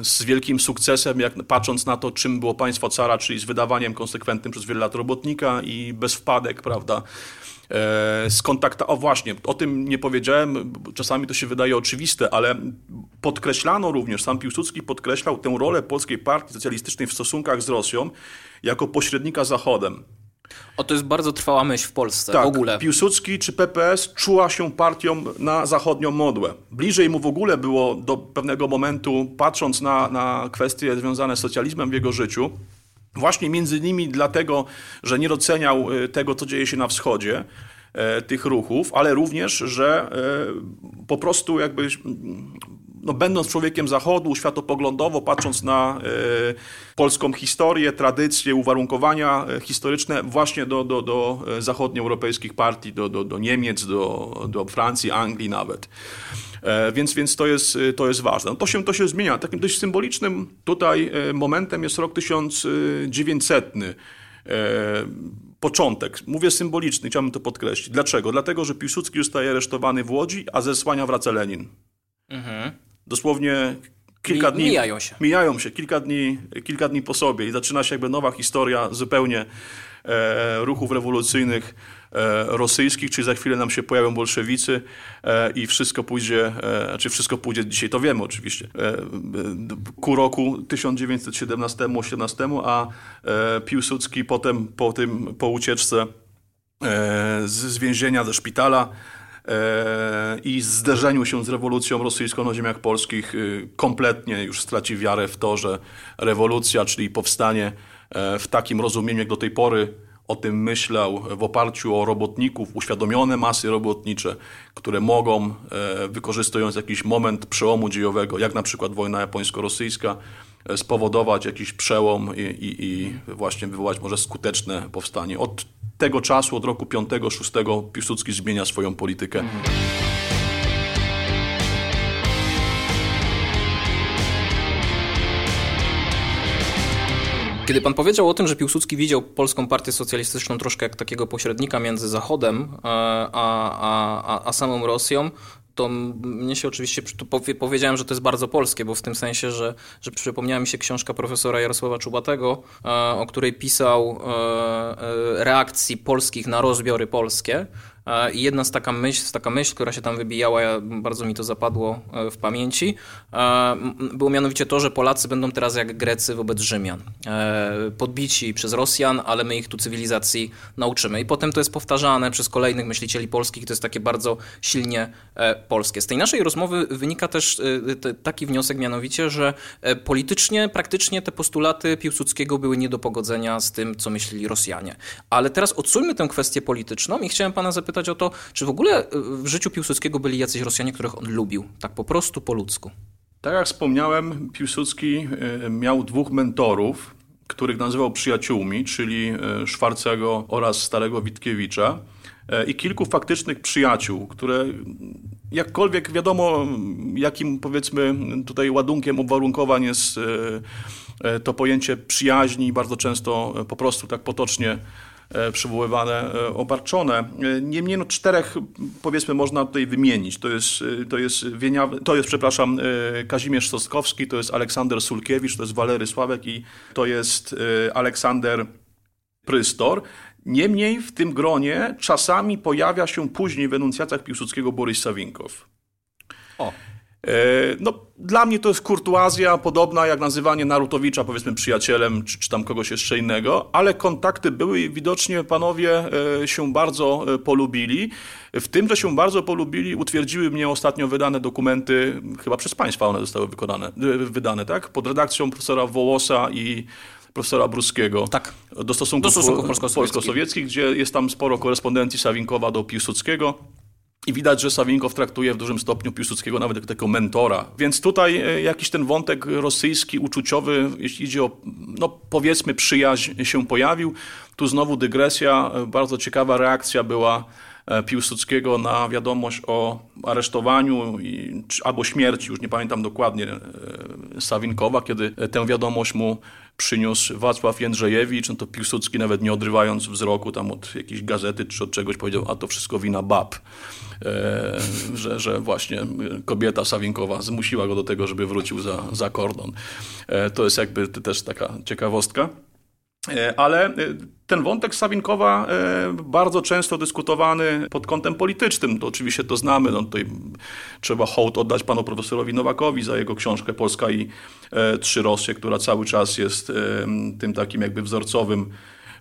z wielkim sukcesem, jak patrząc na to, czym było państwo cara, czyli z wydawaniem konsekwentnym przez wiele lat robotnika i bez wpadek, prawda, E, skontakta... O właśnie, o tym nie powiedziałem, czasami to się wydaje oczywiste, ale podkreślano również, sam Piłsudski podkreślał tę rolę Polskiej Partii Socjalistycznej w stosunkach z Rosją jako pośrednika Zachodem. O, to jest bardzo trwała myśl w Polsce tak, w ogóle. Piłsudski czy PPS czuła się partią na zachodnią modłę. Bliżej mu w ogóle było do pewnego momentu, patrząc na, na kwestie związane z socjalizmem w jego życiu, Właśnie między innymi dlatego, że nie doceniał y, tego, co dzieje się na wschodzie, e, tych ruchów, ale również, że e, po prostu jakby no, będąc człowiekiem zachodu, światopoglądowo, patrząc na polską historię, tradycje, uwarunkowania historyczne właśnie do, do, do zachodnioeuropejskich partii, do, do, do Niemiec, do, do Francji, Anglii nawet. Więc, więc to, jest, to jest ważne. No to, się, to się zmienia. Takim dość symbolicznym tutaj momentem jest rok 1900 początek. Mówię symboliczny, chciałbym to podkreślić. Dlaczego? Dlatego, że Piłsudski zostaje aresztowany w Łodzi, a ze Słania wraca Lenin. Mhm. Dosłownie kilka dni. Mijają się. Mijają się, kilka dni, kilka dni po sobie i zaczyna się jakby nowa historia zupełnie e, ruchów rewolucyjnych e, rosyjskich, czyli za chwilę nam się pojawią bolszewicy e, i wszystko pójdzie, e, czy wszystko pójdzie dzisiaj, to wiemy oczywiście, e, ku roku 1917-18, a e, Piłsudski potem po, tym, po ucieczce z, z więzienia, ze szpitala, i zderzeniu się z rewolucją rosyjską na ziemiach polskich kompletnie już straci wiarę w to, że rewolucja, czyli powstanie w takim rozumieniu jak do tej pory o tym myślał w oparciu o robotników, uświadomione masy robotnicze, które mogą, e, wykorzystując jakiś moment przełomu dziejowego, jak na przykład wojna japońsko-rosyjska, e, spowodować jakiś przełom i, i, i właśnie wywołać może skuteczne powstanie. Od tego czasu, od roku 5-6 Piłsudski zmienia swoją politykę. Kiedy pan powiedział o tym, że Piłsudski widział Polską Partię Socjalistyczną troszkę jak takiego pośrednika między Zachodem e, a, a, a, a samą Rosją, to mnie się oczywiście powiedziałem, że to jest bardzo polskie, bo w tym sensie, że, że przypomniała mi się książka profesora Jarosława Czubatego, e, o której pisał e, reakcji polskich na rozbiory polskie. E, I jedna z taka myśl, taka myśl, która się tam wybijała, bardzo mi to zapadło e, w pamięci, e, było mianowicie to, że Polacy będą teraz jak Grecy wobec Rzymian. Podbici przez Rosjan, ale my ich tu cywilizacji nauczymy. I potem to jest powtarzane przez kolejnych myślicieli polskich, to jest takie bardzo silnie polskie. Z tej naszej rozmowy wynika też taki wniosek mianowicie, że politycznie, praktycznie te postulaty Piłsudskiego były nie do pogodzenia z tym, co myśleli Rosjanie. Ale teraz odsuńmy tę kwestię polityczną i chciałem pana zapytać, zapytać o to, czy w ogóle y, w życiu Piłsudskiego byli jacyś Rosjanie, których on lubił, tak po prostu po ludzku. Tak jak wspomniałem, Piłsudski y, miał dwóch mentorów, których nazywał przyjaciółmi, czyli y, Szwarcego oraz Starego Witkiewicza i kilku faktycznych przyjaciół, które jakkolwiek wiadomo, jakim powiedzmy tutaj ładunkiem obwarunkowań jest to pojęcie przyjaźni, bardzo często po prostu tak potocznie E, przywoływane, e, obarczone. E, niemniej no, czterech powiedzmy można tutaj wymienić. To jest, to jest, Wieniawy, to jest przepraszam, Kazimierz Sostkowski, to jest Aleksander Sulkiewicz, to jest Walery Sławek i to jest Aleksander Prystor. Niemniej w tym gronie czasami pojawia się później w enuncjacjach Piłsudskiego Borys Sawinkow. O. E, no, dla mnie to jest kurtuazja podobna jak nazywanie Narutowicza powiedzmy przyjacielem, czy, czy tam kogoś jeszcze innego, ale kontakty były i widocznie panowie e, się bardzo e, polubili. W tym, że się bardzo polubili, utwierdziły mnie ostatnio wydane dokumenty, chyba przez państwa one zostały wykonane, wydane, tak? Pod redakcją profesora Wołosa i profesora Bruskiego tak. do stosunków, do stosunków polsko-sowieckich, gdzie jest tam sporo korespondencji Sawinkowa do Piłsudskiego. I widać, że Sawinkow traktuje w dużym stopniu Piłsudskiego nawet jako takiego mentora. Więc tutaj e, jakiś ten wątek rosyjski, uczuciowy, jeśli idzie o, no powiedzmy, przyjaźń się pojawił. Tu znowu dygresja, e, bardzo ciekawa reakcja była e, Piłsudskiego na wiadomość o aresztowaniu i, albo śmierci, już nie pamiętam dokładnie, Sawinkowa, kiedy tę wiadomość mu przyniósł Wacław Jędrzejewicz, no to Piłsudski nawet nie odrywając wzroku tam od jakiejś gazety czy od czegoś powiedział, a to wszystko wina bab. E, że, że właśnie kobieta Sawinkowa zmusiła go do tego, żeby wrócił za, za kordon. E, to jest jakby też taka ciekawostka. E, ale ten wątek Sawinkowa bardzo często dyskutowany pod kątem politycznym, to oczywiście to znamy. No tutaj trzeba hołd oddać panu profesorowi Nowakowi za jego książkę Polska i Trzy Rosje, która cały czas jest tym takim jakby wzorcowym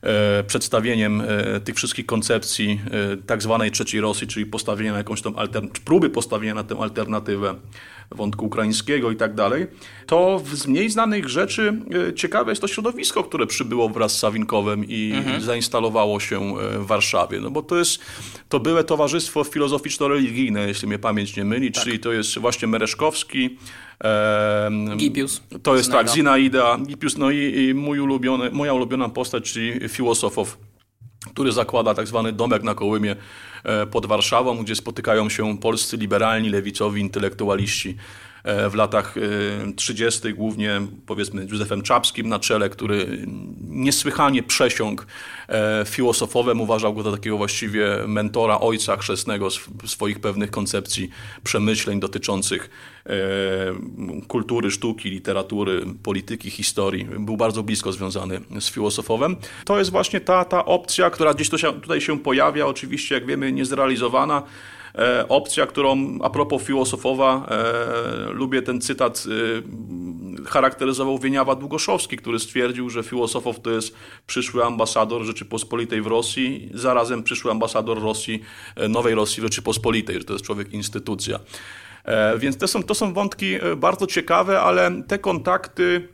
e, przedstawieniem e, tych wszystkich koncepcji e, tak zwanej trzeciej Rosji, czyli postawienia na jakąś tą próby postawienia na tę alternatywę wątku ukraińskiego i tak dalej, to z mniej znanych rzeczy ciekawe jest to środowisko, które przybyło wraz z Sawinkowem i mhm. zainstalowało się w Warszawie. No bo to jest to byłe towarzystwo filozoficzno-religijne, jeśli mnie pamięć nie myli, tak. czyli to jest właśnie Mereszkowski, Gipius. To jest tak, Zinaida, Gipius, no i, i mój ulubiony, moja ulubiona postać, czyli filozofow, który zakłada tak zwany domek na Kołymie e, pod Warszawą, gdzie spotykają się polscy liberalni, lewicowi, intelektualiści w latach 30., e, głównie powiedzmy Józefem Czapskim na czele, który niesłychanie przesiąkł e, filozofowem, uważał go za takiego właściwie mentora, ojca chrzestnego swoich pewnych koncepcji, przemyśleń dotyczących kultury, sztuki, literatury, polityki, historii. Był bardzo blisko związany z filozofowem. To jest właśnie ta, ta opcja, która gdzieś tutaj się pojawia, oczywiście jak wiemy niezrealizowana, E, opcja, którą a propos filozofowa, e, lubię ten cytat, e, charakteryzował Wieniawa Długoszowski, który stwierdził, że filozofow to jest przyszły ambasador Rzeczypospolitej w Rosji, zarazem przyszły ambasador Rosji, nowej Rosji Rzeczypospolitej, że to jest człowiek instytucja. Więc to są, to są wątki bardzo ciekawe, ale te kontakty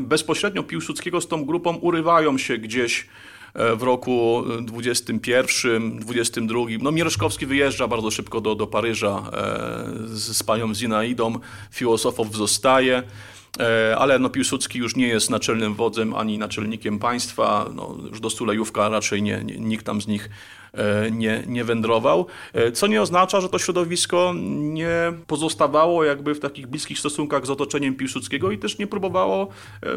bezpośrednio Piłsudskiego z tą grupą urywają się gdzieś E, w roku 21, 22. No Mierzkowski wyjeżdża bardzo szybko do, do Paryża e, z, z panią Zinaidą, filozofow zostaje. E, ale no, Piłsudski już nie jest naczelnym wodzem ani naczelnikiem państwa. No, już do Sulejówka raczej nie, nie, nikt tam z nich e, nie, nie wędrował, e, co nie oznacza, że to środowisko nie pozostawało jakby w takich bliskich stosunkach z otoczeniem Piłsudskiego i też nie próbowało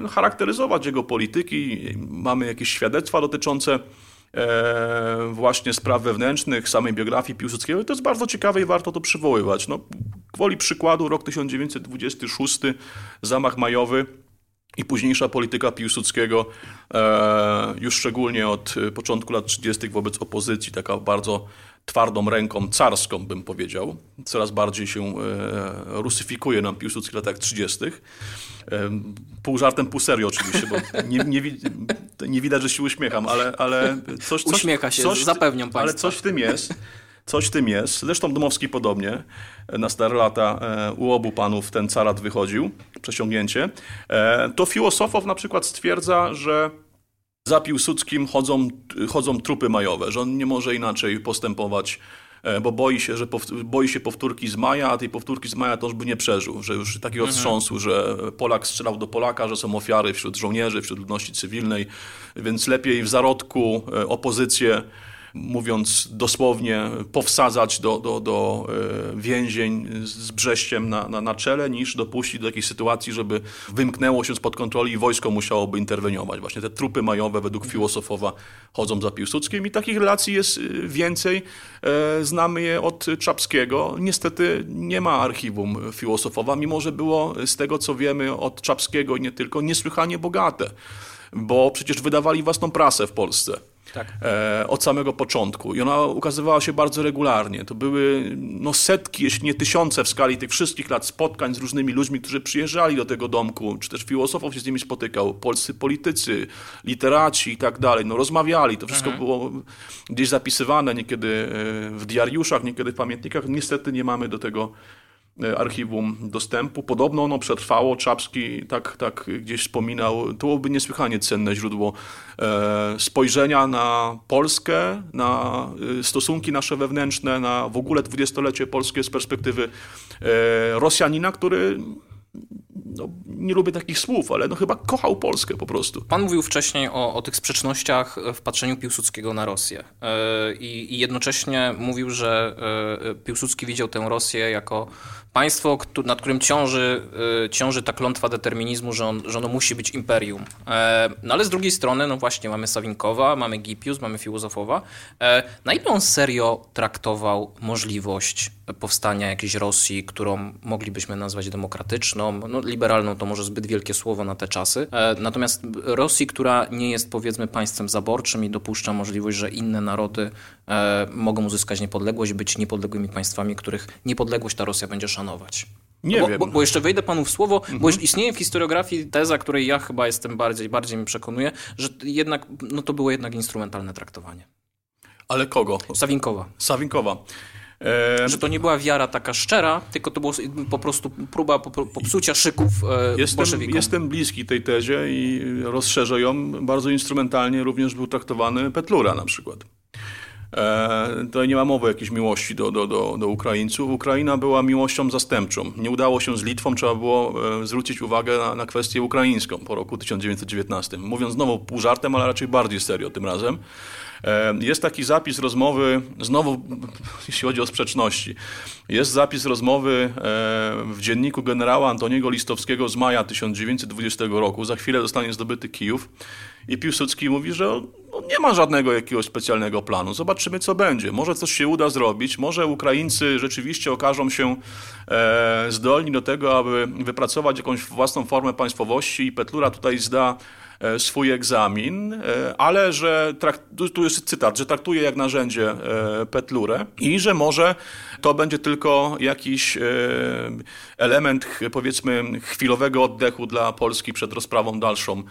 charakteryzować jego polityki. Mamy jakieś świadectwa dotyczące E, właśnie spraw wewnętrznych, samej biografii Piłsudskiego. I to jest bardzo ciekawe i warto to przywoływać. No, gwoli przykładu rok 1926, zamach majowy i późniejsza polityka Piłsudskiego, e, już szczególnie od początku lat 30. wobec opozycji, taka bardzo twardą ręką carską, bym powiedział. Coraz bardziej się e, rusyfikuje nam Piłsudski w latach 30. Pół żartem, pół serio oczywiście, bo nie, nie, nie widać, że się uśmiecham, ale, ale coś, coś... Uśmiecha się, coś, zapewniam Państwa. Ale coś w tym jest. Coś w tym jest. Zresztą Domowski podobnie. Na stare lata e, u obu panów ten carat wychodził, przesiągnięcie. E, to Filosofow na przykład stwierdza, że za Piłsudskim chodzą, chodzą trupy majowe, że on nie może inaczej postępować E, bo boi się, że boi się powtórki z maja, a tej powtórki z maja to już by nie przeżył, że już takiego mhm. wstrząsu, że Polak strzelał do Polaka, że są ofiary wśród żołnierzy, wśród ludności cywilnej, więc lepiej w zarodku e, opozycję mówiąc dosłownie, powsadzać do, do, do e, więzień z Brześciem na, na, na czele, niż dopuścić do takiej sytuacji, żeby wymknęło się spod kontroli i wojsko musiałoby interweniować. Właśnie te trupy majowe według filozofowa chodzą za Piłsudskim i takich relacji jest e, więcej. E, znamy je od Czapskiego. Niestety nie ma archiwum filozofowa, mimo że było z tego, co wiemy od Czapskiego i nie tylko, niesłychanie bogate, bo przecież wydawali własną prasę w Polsce tak. e, od samego początku. I ona ukazywała się bardzo regularnie. To były no, setki, jeśli nie tysiące w skali tych wszystkich lat spotkań z różnymi ludźmi, którzy przyjeżdżali do tego domku, czy też filozofów się z nimi spotykał, polscy politycy, literaci i tak dalej. No, rozmawiali, to wszystko mhm. było gdzieś zapisywane, niekiedy e, w diariuszach, niekiedy w pamiętnikach. Niestety nie mamy do tego archiwum dostępu. Podobno ono przetrwało. Czapski tak, tak gdzieś wspominał. To byłoby niesłychanie cenne źródło e, spojrzenia na Polskę, na e, stosunki nasze wewnętrzne, na w ogóle dwudziestolecie polskie z perspektywy Rosjanina, który no, nie lubię takich słów, ale no chyba kochał Polskę po prostu. Pan mówił wcześniej o, o tych sprzecznościach w patrzeniu Piłsudskiego na Rosję I, i jednocześnie mówił, że Piłsudski widział tę Rosję jako państwo, nad którym ciąży, y, ciąży ta klątwa determinizmu, że, on, że ono musi być imperium. E, no ale z drugiej strony, no właśnie, mamy Sawinkowa, mamy Gipius, mamy Filozofowa. E, na ile on serio traktował możliwość powstania jakiejś Rosji, którą moglibyśmy nazwać demokratyczną, no liberalną to może zbyt wielkie słowo na te czasy, e, natomiast Rosji, która nie jest powiedzmy państwem zaborczym i dopuszcza możliwość, że inne narody mogą uzyskać niepodległość, być niepodległymi państwami, których niepodległość ta Rosja będzie szanować. Nie bo, wiem. Bo, bo, jeszcze wejdę panu w słowo, mhm. bo istnieje w historiografii teza, której ja chyba jestem bardziej, bardziej mi przekonuję, że jednak no to było jednak instrumentalne traktowanie. Ale kogo? Sawinkowa. Sawinkowa. E... Że to nie była wiara taka szczera, tylko to było po prostu próba popsucia szyków e, jestem, jestem bliski tej tezie i rozszerzę ją. Bardzo instrumentalnie również był traktowany Petlura na przykład. E, to nie ma mowy o jakiejś miłości do, do, do, do Ukraińców. Ukraina była miłością zastępczą. Nie udało się z Litwą, trzeba było e, zwrócić uwagę na, na kwestię ukraińską po roku 1919. Mówiąc znowu pół żartem, ale raczej bardziej serio tym razem. E, jest taki zapis rozmowy, znowu jeśli chodzi o sprzeczności, jest zapis rozmowy w dzienniku generała Antoniego Listowskiego z maja 1920 roku. Za chwilę zostanie zdobyty Kijów. I Piłsudski mówi, że nie ma żadnego jakiegoś specjalnego planu. Zobaczymy, co będzie. Może coś się uda zrobić, może Ukraińcy rzeczywiście okażą się e, zdolni do tego, aby wypracować jakąś własną formę państwowości i Petlura tutaj zda e, swój egzamin, e, ale że, tu jest cytat, że traktuje jak narzędzie e, Petlurę i że może to będzie tylko jakiś element, powiedzmy, chwilowego oddechu dla Polski przed rozprawą dalszą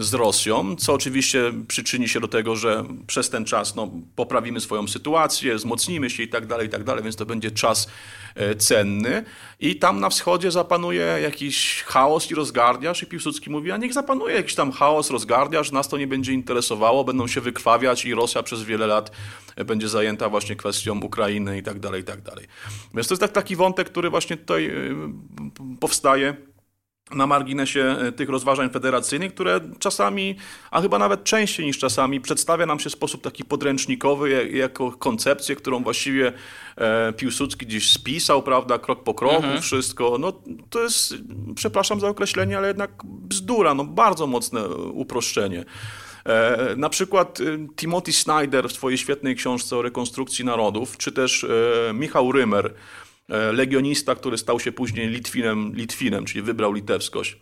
z Rosją, co oczywiście przyczyni się do tego, że przez ten czas no, poprawimy swoją sytuację, wzmocnimy się i tak dalej, i tak dalej, więc to będzie czas e, cenny. I tam na wschodzie zapanuje jakiś chaos i rozgardiaż i Piłsudski mówi, a niech zapanuje jakiś tam chaos, rozgardiaż, nas to nie będzie interesowało, będą się wykrwawiać i Rosja przez wiele lat będzie zajęta właśnie kwestią Ukrainy i tak dalej, i tak dalej. Więc to jest tak, taki wątek, który właśnie tutaj e, powstaje na marginesie e, tych rozważań federacyjnych, które czasami, a chyba nawet częściej niż czasami, przedstawia nam się w sposób taki podręcznikowy, jako koncepcję, którą właściwie e, Piłsudski gdzieś spisał, prawda, krok po kroku, mhm. wszystko. No to jest, przepraszam za określenie, ale jednak bzdura, no bardzo mocne uproszczenie. E, na przykład Timothy Snyder w swojej świetnej książce o rekonstrukcji narodów, czy też Michał Rymer, legionista, który stał się później Litwinem, Litwinem czyli wybrał litewskość.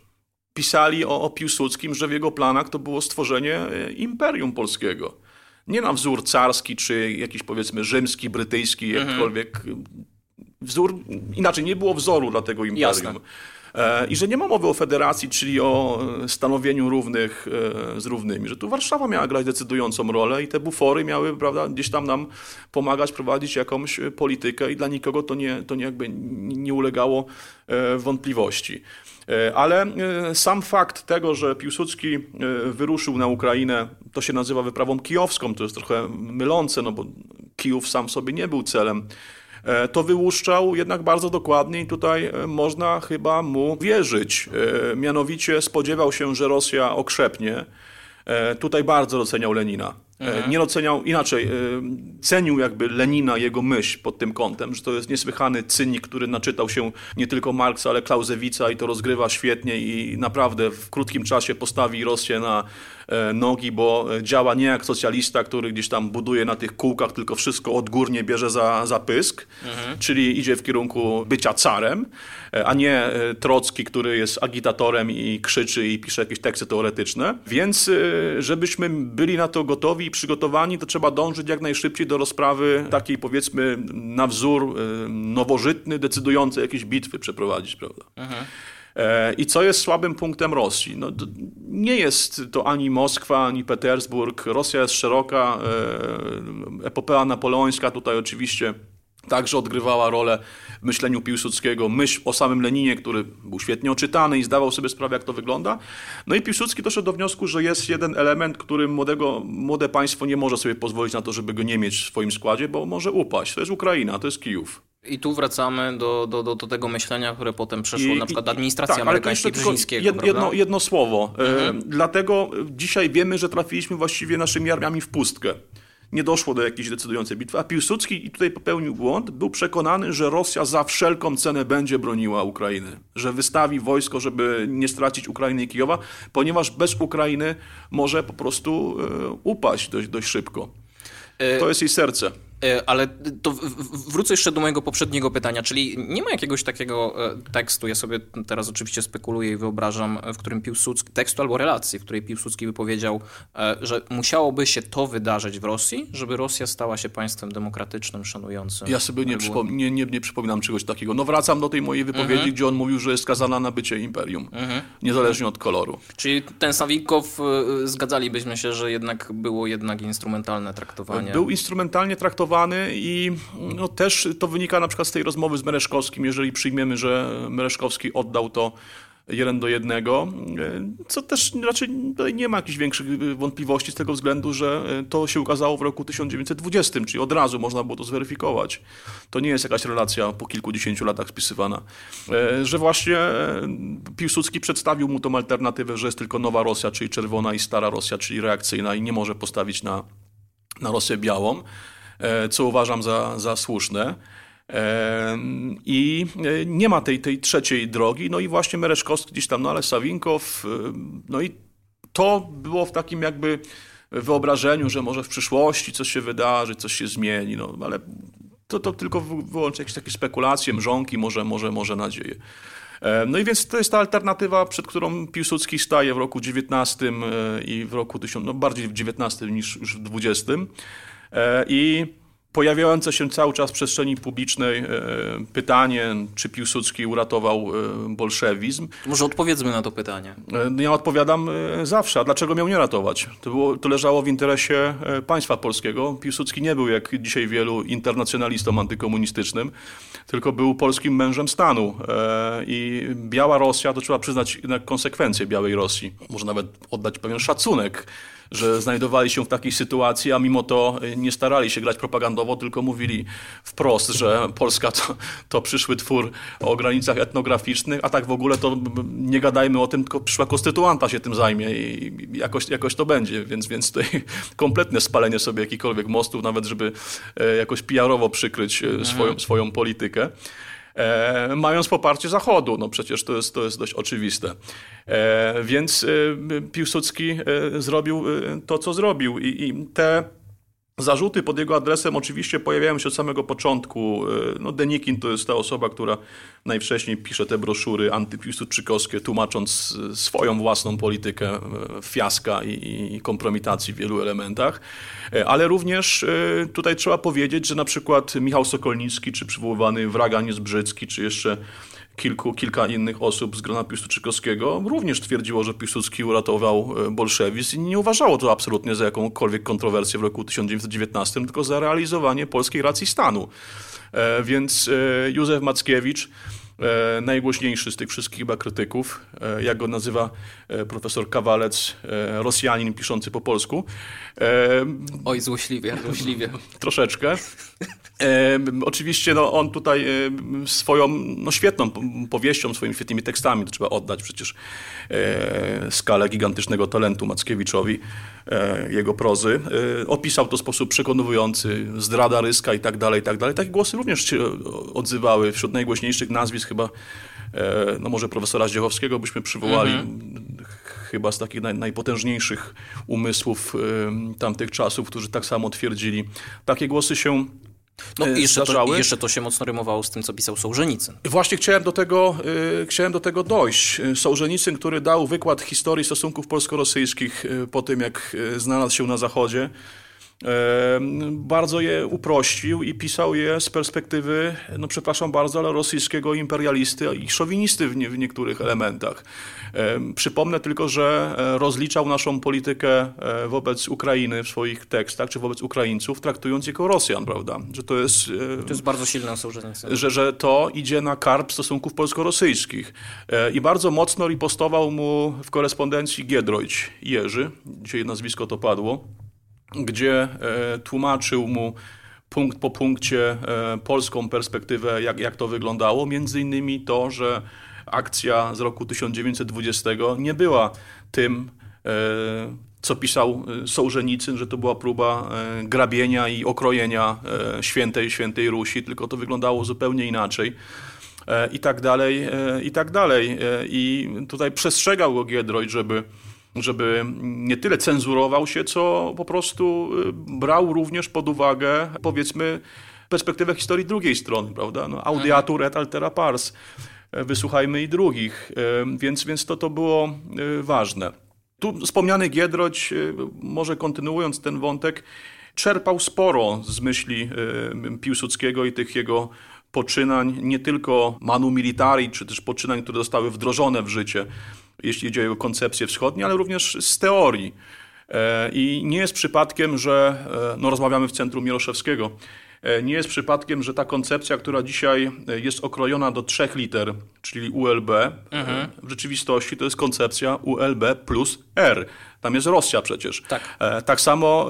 Pisali o, o Piłsudskim, że w jego planach to było stworzenie e, imperium polskiego. Nie na wzór carski, czy jakiś powiedzmy rzymski, brytyjski, mhm. jakkolwiek. Wzór, inaczej, nie było wzoru dla tego imperium. Jasne. E, I że nie ma mowy o federacji, czyli o stanowieniu równych e, z równymi, że tu Warszawa miała grać decydującą rolę i te bufory miały prawda, gdzieś tam nam pomagać prowadzić jakąś politykę i dla nikogo to nie, to nie, jakby nie ulegało e, wątpliwości. Ale sam fakt tego, że Piłsudski wyruszył na Ukrainę, to się nazywa wyprawą kijowską, to jest trochę mylące, no bo Kijów sam sobie nie był celem E, to wyłuszczał jednak bardzo dokładnie i tutaj e, można chyba mu wierzyć. E, mianowicie spodziewał się, że Rosja okrzepnie. Tutaj bardzo doceniał Lenina. Mhm. Nie doceniał, inaczej, cenił jakby Lenina, jego myśl pod tym kątem, że to jest niesłychany cynik, który naczytał się nie tylko Marksa, ale Klausewica i to rozgrywa świetnie i naprawdę w krótkim czasie postawi Rosję na E, nogi, bo działa nie jak socjalista, który gdzieś tam buduje na tych kółkach, tylko wszystko odgórnie bierze za, za pysk, mhm. czyli idzie w kierunku bycia carem, e, a nie e, Trocki, który jest agitatorem i krzyczy i pisze jakieś teksty teoretyczne. Więc żebyśmy byli na to gotowi i przygotowani, to trzeba dążyć jak najszybciej do rozprawy takiej powiedzmy na wzór nowożytny, decydującej jakieś bitwy przeprowadzić, prawda? Mhm. E, I co jest słabym punktem Rosji? No, nie jest to ani Moskwa, ani Petersburg. Rosja jest szeroka, e, epopea napoleońska tutaj oczywiście także odgrywała rolę w myśleniu Piłsudskiego, myśl o samym Leninie, który był świetnie oczytany i zdawał sobie sprawę, jak to wygląda. No i Piłsudski doszedł do wniosku, że jest jeden element, który młodego, młode państwo nie może sobie pozwolić na to, żeby go nie mieć w swoim składzie, bo może upaść. To jest Ukraina, to jest Kijów. I tu wracamy do, do, do, do tego myślenia, które potem przeszło I, na przykład do administracji tak, amerykańskiej Brzezińskiego. Jedno, jedno, jedno słowo. E, mhm. dlatego dzisiaj wiemy, że trafiliśmy właściwie naszymi armiami w pustkę. Nie doszło do jakiejś decydującej bitwy. A Piłsudski, i tutaj popełnił błąd, był przekonany, że Rosja za wszelką cenę będzie broniła Ukrainy. Że wystawi wojsko, żeby nie stracić Ukrainy i Kijowa, ponieważ bez Ukrainy może po prostu e, upaść dość, dość szybko. E, to jest jej serce. E, ale to wrócę jeszcze do mojego poprzedniego pytania, czyli nie ma jakiegoś takiego e, tekstu, ja sobie teraz oczywiście spekuluję i wyobrażam, w którym Piłsudski, tekstu albo relacji, w której Piłsudski by powiedział, e, że musiałoby się to wydarzyć w Rosji, żeby Rosja stała się państwem demokratycznym, szanującym. Ja sobie nie, przypom nie, nie, nie, przypominam czegoś takiego. No wracam do tej mojej wypowiedzi, mhm. gdzie on mówił, że jest skazana na bycie imperium, mhm. niezależnie od koloru. Czyli ten Sawikow, zgadzalibyśmy się, że jednak było jednak instrumentalne traktowanie. Był instrumentalnie traktowany i no, też to wynika na przykład z tej rozmowy z Mereszkowskim, jeżeli przyjmiemy, że Mereszkowski oddał to jeden do jednego, co też raczej nie ma jakichś większych wątpliwości z tego względu, że to się ukazało w roku 1920, czyli od razu można było to zweryfikować. To nie jest jakaś relacja po kilkudziesięciu latach spisywana. Że właśnie Piłsudski przedstawił mu tą alternatywę, że jest tylko nowa Rosja, czyli czerwona i stara Rosja, czyli reakcyjna i nie może postawić na, na Rosję białą. E, co uważam za, za słuszne. E, I e, nie ma tej, tej trzeciej drogi, no i właśnie Mereszkowski gdzieś tam, no ale Sawinkow, no i to było w takim jakby wyobrażeniu, że może w przyszłości coś się wydarzy, coś się zmieni, no ale to, to tylko wyłącznie jakieś takie spekulacje, mrzonki, może, może, może nadzieje. No i więc to jest ta alternatywa, przed którą Piłsudski staje w roku 19 i w roku 1000, no bardziej w 19 niż już w 20. E, I pojawiające się cały czas w przestrzeni publicznej e, pytanie, czy Piłsudski uratował e, bolszewizm. Może odpowiedzmy na to pytanie. Ja odpowiadam zawsze. A dlaczego miał nie ratować? To, było, to leżało w interesie państwa polskiego. Piłsudski nie był, jak dzisiaj wielu, internacjonalistą antykomunistycznym, tylko był polskim mężem stanu. I biała Rosja, to trzeba przyznać jednak konsekwencje białej Rosji. Może nawet oddać pewien szacunek że znajdowali się w takiej sytuacji, a mimo to nie starali się grać propagandowo, tylko mówili wprost, że Polska to, to przyszły twór o granicach etnograficznych, a tak w ogóle to nie gadajmy o tym, tylko przyszła konstytuanta się tym zajmie i jakoś, jakoś to będzie, więc, więc tutaj kompletne spalenie sobie jakichkolwiek mostów, nawet żeby e, jakoś PR-owo przykryć e, swoją, swoją politykę. E, mając poparcie Zachodu. No przecież to jest, to jest dość oczywiste. E, więc e, Piłsudski zrobił to, co zrobił i, i te Zarzuty pod jego adresem oczywiście pojawiają się od samego początku. No, Denikin to jest ta osoba, która najwcześniej pisze te broszury antypiłsudczykowskie, tłumacząc swoją własną politykę fiaska i, i kompromitacji w wielu elementach. Ale również tutaj trzeba powiedzieć, że na przykład Michał Sokolnicki, czy przywoływany Wragan Brzycki, czy jeszcze kilku, kilka innych osób z grona Piłsudczykowskiego również twierdziło, że Piłsudski uratował e, bolszewizm i nie uważało to absolutnie za jakąkolwiek kontrowersję w roku 1919, tylko za realizowanie polskiej racji stanu. E, więc e, Józef Mackiewicz najgłośniejszy z tych wszystkich chyba krytyków, jak go nazywa profesor Kawalec, Rosjanin piszący po polsku. Oj, złośliwie, złośliwie. Troszeczkę. Oczywiście no, on tutaj swoją no, świetną powieścią, swoimi świetnymi tekstami, to trzeba oddać przecież skalę gigantycznego talentu Mackiewiczowi, jego prozy. opisał to w sposób przekonujący, zdrada ryska i tak dalej, i tak dalej. Takie głosy również się odzywały. Wśród najgłośniejszych nazwisk chyba, e, no może profesora Zdziechowskiego byśmy przywołali, mhm. chyba z takich naj, najpotężniejszych umysłów e, tamtych czasów, którzy tak samo twierdzili. Takie głosy się no i jeszcze to, jeszcze to się mocno rymowało z tym, co pisał Sołżenicyn. Właśnie chciałem do tego, chciałem do tego dojść. Sołżenicyn, który dał wykład historii stosunków polsko-rosyjskich po tym, jak znalazł się na Zachodzie, bardzo je uprościł i pisał je z perspektywy, no przepraszam bardzo, ale rosyjskiego imperialisty i szowinisty w, nie, w niektórych elementach. Przypomnę tylko, że e, rozliczał naszą politykę e, wobec Ukrainy w swoich tekstach, czy wobec Ukraińców, traktując jako Rosjan, prawda? Że to jest... E, to jest bardzo silne osądzenie. Że, że to idzie na karb stosunków polsko-rosyjskich. I bardzo mocno ripostował mu w korespondencji Giedroyć Jerzy, dzisiaj nazwisko to padło, gdzie e, tłumaczył mu punkt po punkcie e, polską perspektywę, jak, jak to wyglądało. Między innymi to, że akcja z roku 1920 nie była tym, e, co pisał Sołżenicyn, że to była próba grabienia i okrojenia świętej, świętej Rusi, tylko to wyglądało zupełnie inaczej i tak dalej, i tak dalej. I tutaj przestrzegał go Giedroyć, żeby żeby nie tyle cenzurował się, co po prostu y, brał również pod uwagę, powiedzmy, perspektywę historii drugiej strony, prawda? No, audiatur et altera pars. E, wysłuchajmy i drugich. E, więc, więc to, to było e, ważne. Tu wspomniany Giedroć, może kontynuując ten wątek, czerpał sporo z myśli Piłsudskiego i tych jego poczynań, nie tylko manu militari, czy też poczynań, które zostały wdrożone w życie, jeśli chodzi o jego koncepcje wschodnie, ale również z teorii. I nie jest przypadkiem, że no, rozmawiamy w centrum Mieroszewskiego, E, nie jest przypadkiem, że ta koncepcja, która dzisiaj e, jest okrojona do trzech liter, czyli ULB, e, mhm. w rzeczywistości to jest koncepcja ULB plus R. Tam jest Rosja przecież. Tak. tak samo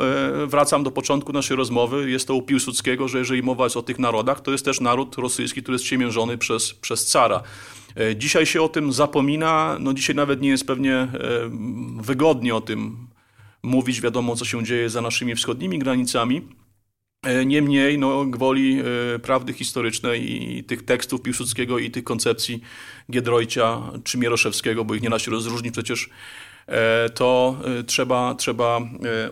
wracam do początku naszej rozmowy. Jest to u Piłsudskiego, że jeżeli mowa jest o tych narodach, to jest też naród rosyjski, który jest ciemiężony przez, przez cara. Dzisiaj się o tym zapomina. No dzisiaj nawet nie jest pewnie wygodnie o tym mówić. Wiadomo, co się dzieje za naszymi wschodnimi granicami. E, niemniej, no, gwoli e, prawdy historycznej i tych tekstów Piłsudskiego i tych koncepcji Giedroycia czy Mieroszewskiego, bo ich nie da się rozróżnić przecież, e, to trzeba, trzeba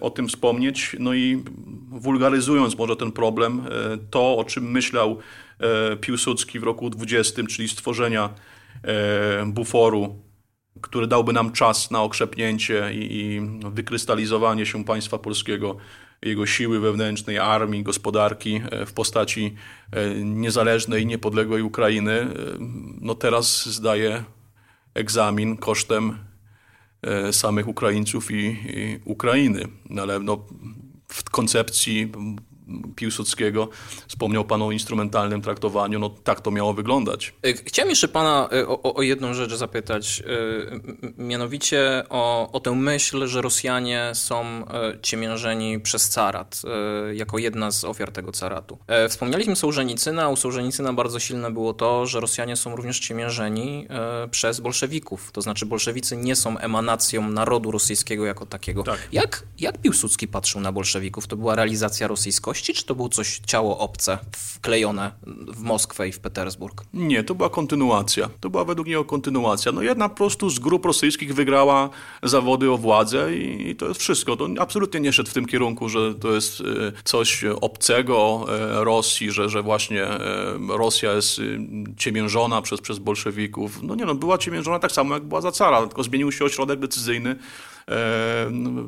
o tym wspomnieć. No i wulgaryzując może ten problem, to o czym myślał Piłsudski w roku 20, czyli stworzenia buforu, który dałby nam czas na okrzepnięcie i wykrystalizowanie się państwa polskiego jego siły wewnętrznej, armii, gospodarki e, w postaci e, niezależnej, niepodległej Ukrainy, e, no teraz zdaje egzamin kosztem samych Ukraińców i, i Ukrainy. No ale no, w koncepcji Piłsudskiego. Wspomniał Pan o instrumentalnym traktowaniu. No tak to miało wyglądać. E, chciałem jeszcze Pana e, o, o jedną rzecz zapytać. E, mianowicie o, o tę myśl, że Rosjanie są ciemiężeni przez carat, jako jedna z ofiar tego caratu. Wspomnieliśmy Sołżenicyna. U Sołżenicyna bardzo silne było to, że Rosjanie są również ciemiężeni przez bolszewików. To znaczy bolszewicy nie są emanacją narodu rosyjskiego jako takiego. Tak. Jak, jak Piłsudski patrzył na bolszewików? To była realizacja rosyjskości? Czy to było coś ciało obce, wklejone w Moskwę i w Petersburg? Nie, to była kontynuacja. To była według niego kontynuacja. No jedna po prostu z grup rosyjskich wygrała zawody o władzę i, i to jest wszystko. To absolutnie nie szedł w tym kierunku, że to jest e, coś obcego e, Rosji, że, że właśnie e, Rosja jest ciemiężona przez, przez bolszewików. No nie no, była ciemiężona tak samo jak była za cara, tylko zmienił się ośrodek decyzyjny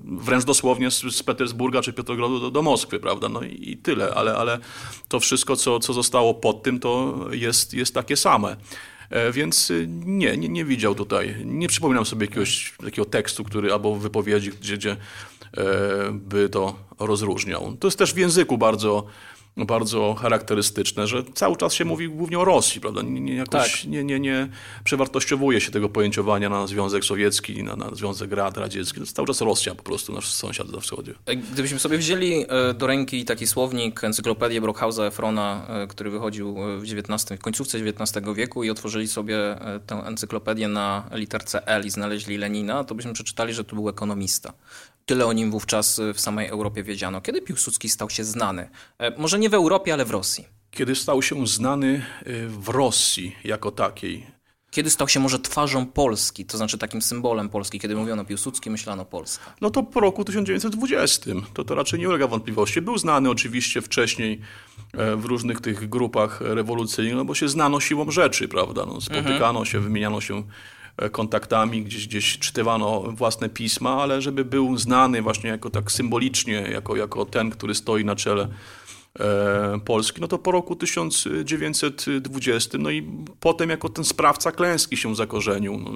wręcz dosłownie z, z Petersburga czy Piotrogrodu do, do Moskwy, prawda? No i, i, tyle, ale, ale to wszystko, co, co zostało pod tym, to jest, jest takie same. E, więc y, nie, nie, nie widział tutaj, nie przypominam sobie jakiegoś takiego tekstu, który albo wypowiedzi, gdzie, gdzie e, by to rozróżniał. To jest też w języku bardzo bardzo charakterystyczne, że cały czas się mówi głównie o Rosji, prawda? Nie, nie, jakoś tak. nie, nie, nie przewartościowuje się tego pojęciowania na Związek Sowiecki, na, na Związek Rad Radziecki. To jest cały czas Rosja po prostu, nasz sąsiad na wschodzie. E, gdybyśmy sobie wzięli e, do ręki taki słownik, encyklopedię Brockhausa Efrona, e, który wychodził w XIX, w końcówce XIX wieku i otworzyli sobie tę encyklopedię na literce L i znaleźli Lenina, to byśmy przeczytali, że to był ekonomista. Tyle o nim wówczas w samej Europie wiedziano. Kiedy Piłsudski stał się znany? E, może nie w Europie, ale w Rosji. Kiedy stał się znany e, w Rosji jako takiej. Kiedy stał się może twarzą Polski, to znaczy takim symbolem Polski, kiedy mówiono Piłsudski, myślano Polska? No to po roku 1920. To, to raczej nie ulega wątpliwości. Był znany oczywiście wcześniej e, w różnych tych grupach rewolucyjnych, no bo się znano siłą rzeczy, prawda? No, spotykano mhm. się, wymieniano się kontaktami, gdzieś, gdzieś czytywano własne pisma, ale żeby był znany właśnie jako tak symbolicznie, jako, jako ten, który stoi na czele e, Polski, no to po roku 1920, no i potem jako ten sprawca klęski się zakorzenił. No,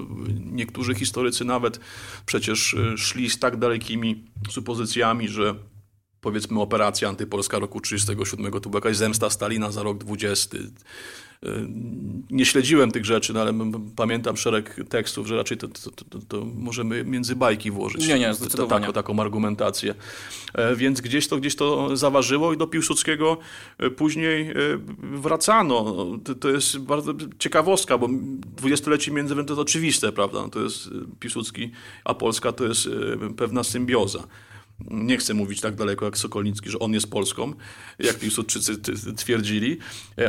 niektórzy historycy nawet przecież e, szli z tak dalekimi supozycjami, że powiedzmy operacja antypolska roku 1937 to była jakaś zemsta Stalina za rok 20. Y, nie śledziłem tych rzeczy, no ale pamiętam szereg tekstów, że raczej to, to, to, to możemy między bajki włożyć. Nie, nie, zdecydowanie. Taką, taką argumentację. E, więc gdzieś to, gdzieś to zaważyło i do Piłsudskiego e, później e, wracano. To, to jest bardzo ciekawostka, bo dwudziestolecie między to jest oczywiste, prawda? No to jest Piłsudski, a Polska to jest pewna symbioza. Nie chcę mówić tak daleko jak Sokolnicki, że on jest Polską, jak Piłsudczycy twierdzili,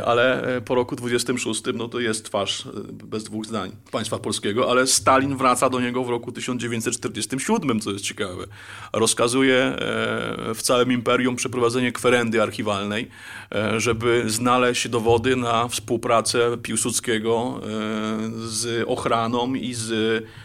ale po roku 26 no to jest twarz bez dwóch zdań państwa polskiego, ale Stalin wraca do niego w roku 1947, co jest ciekawe. Rozkazuje w całym imperium przeprowadzenie kwerendy archiwalnej, żeby znaleźć dowody na współpracę Piłsudskiego z ochraną i z E,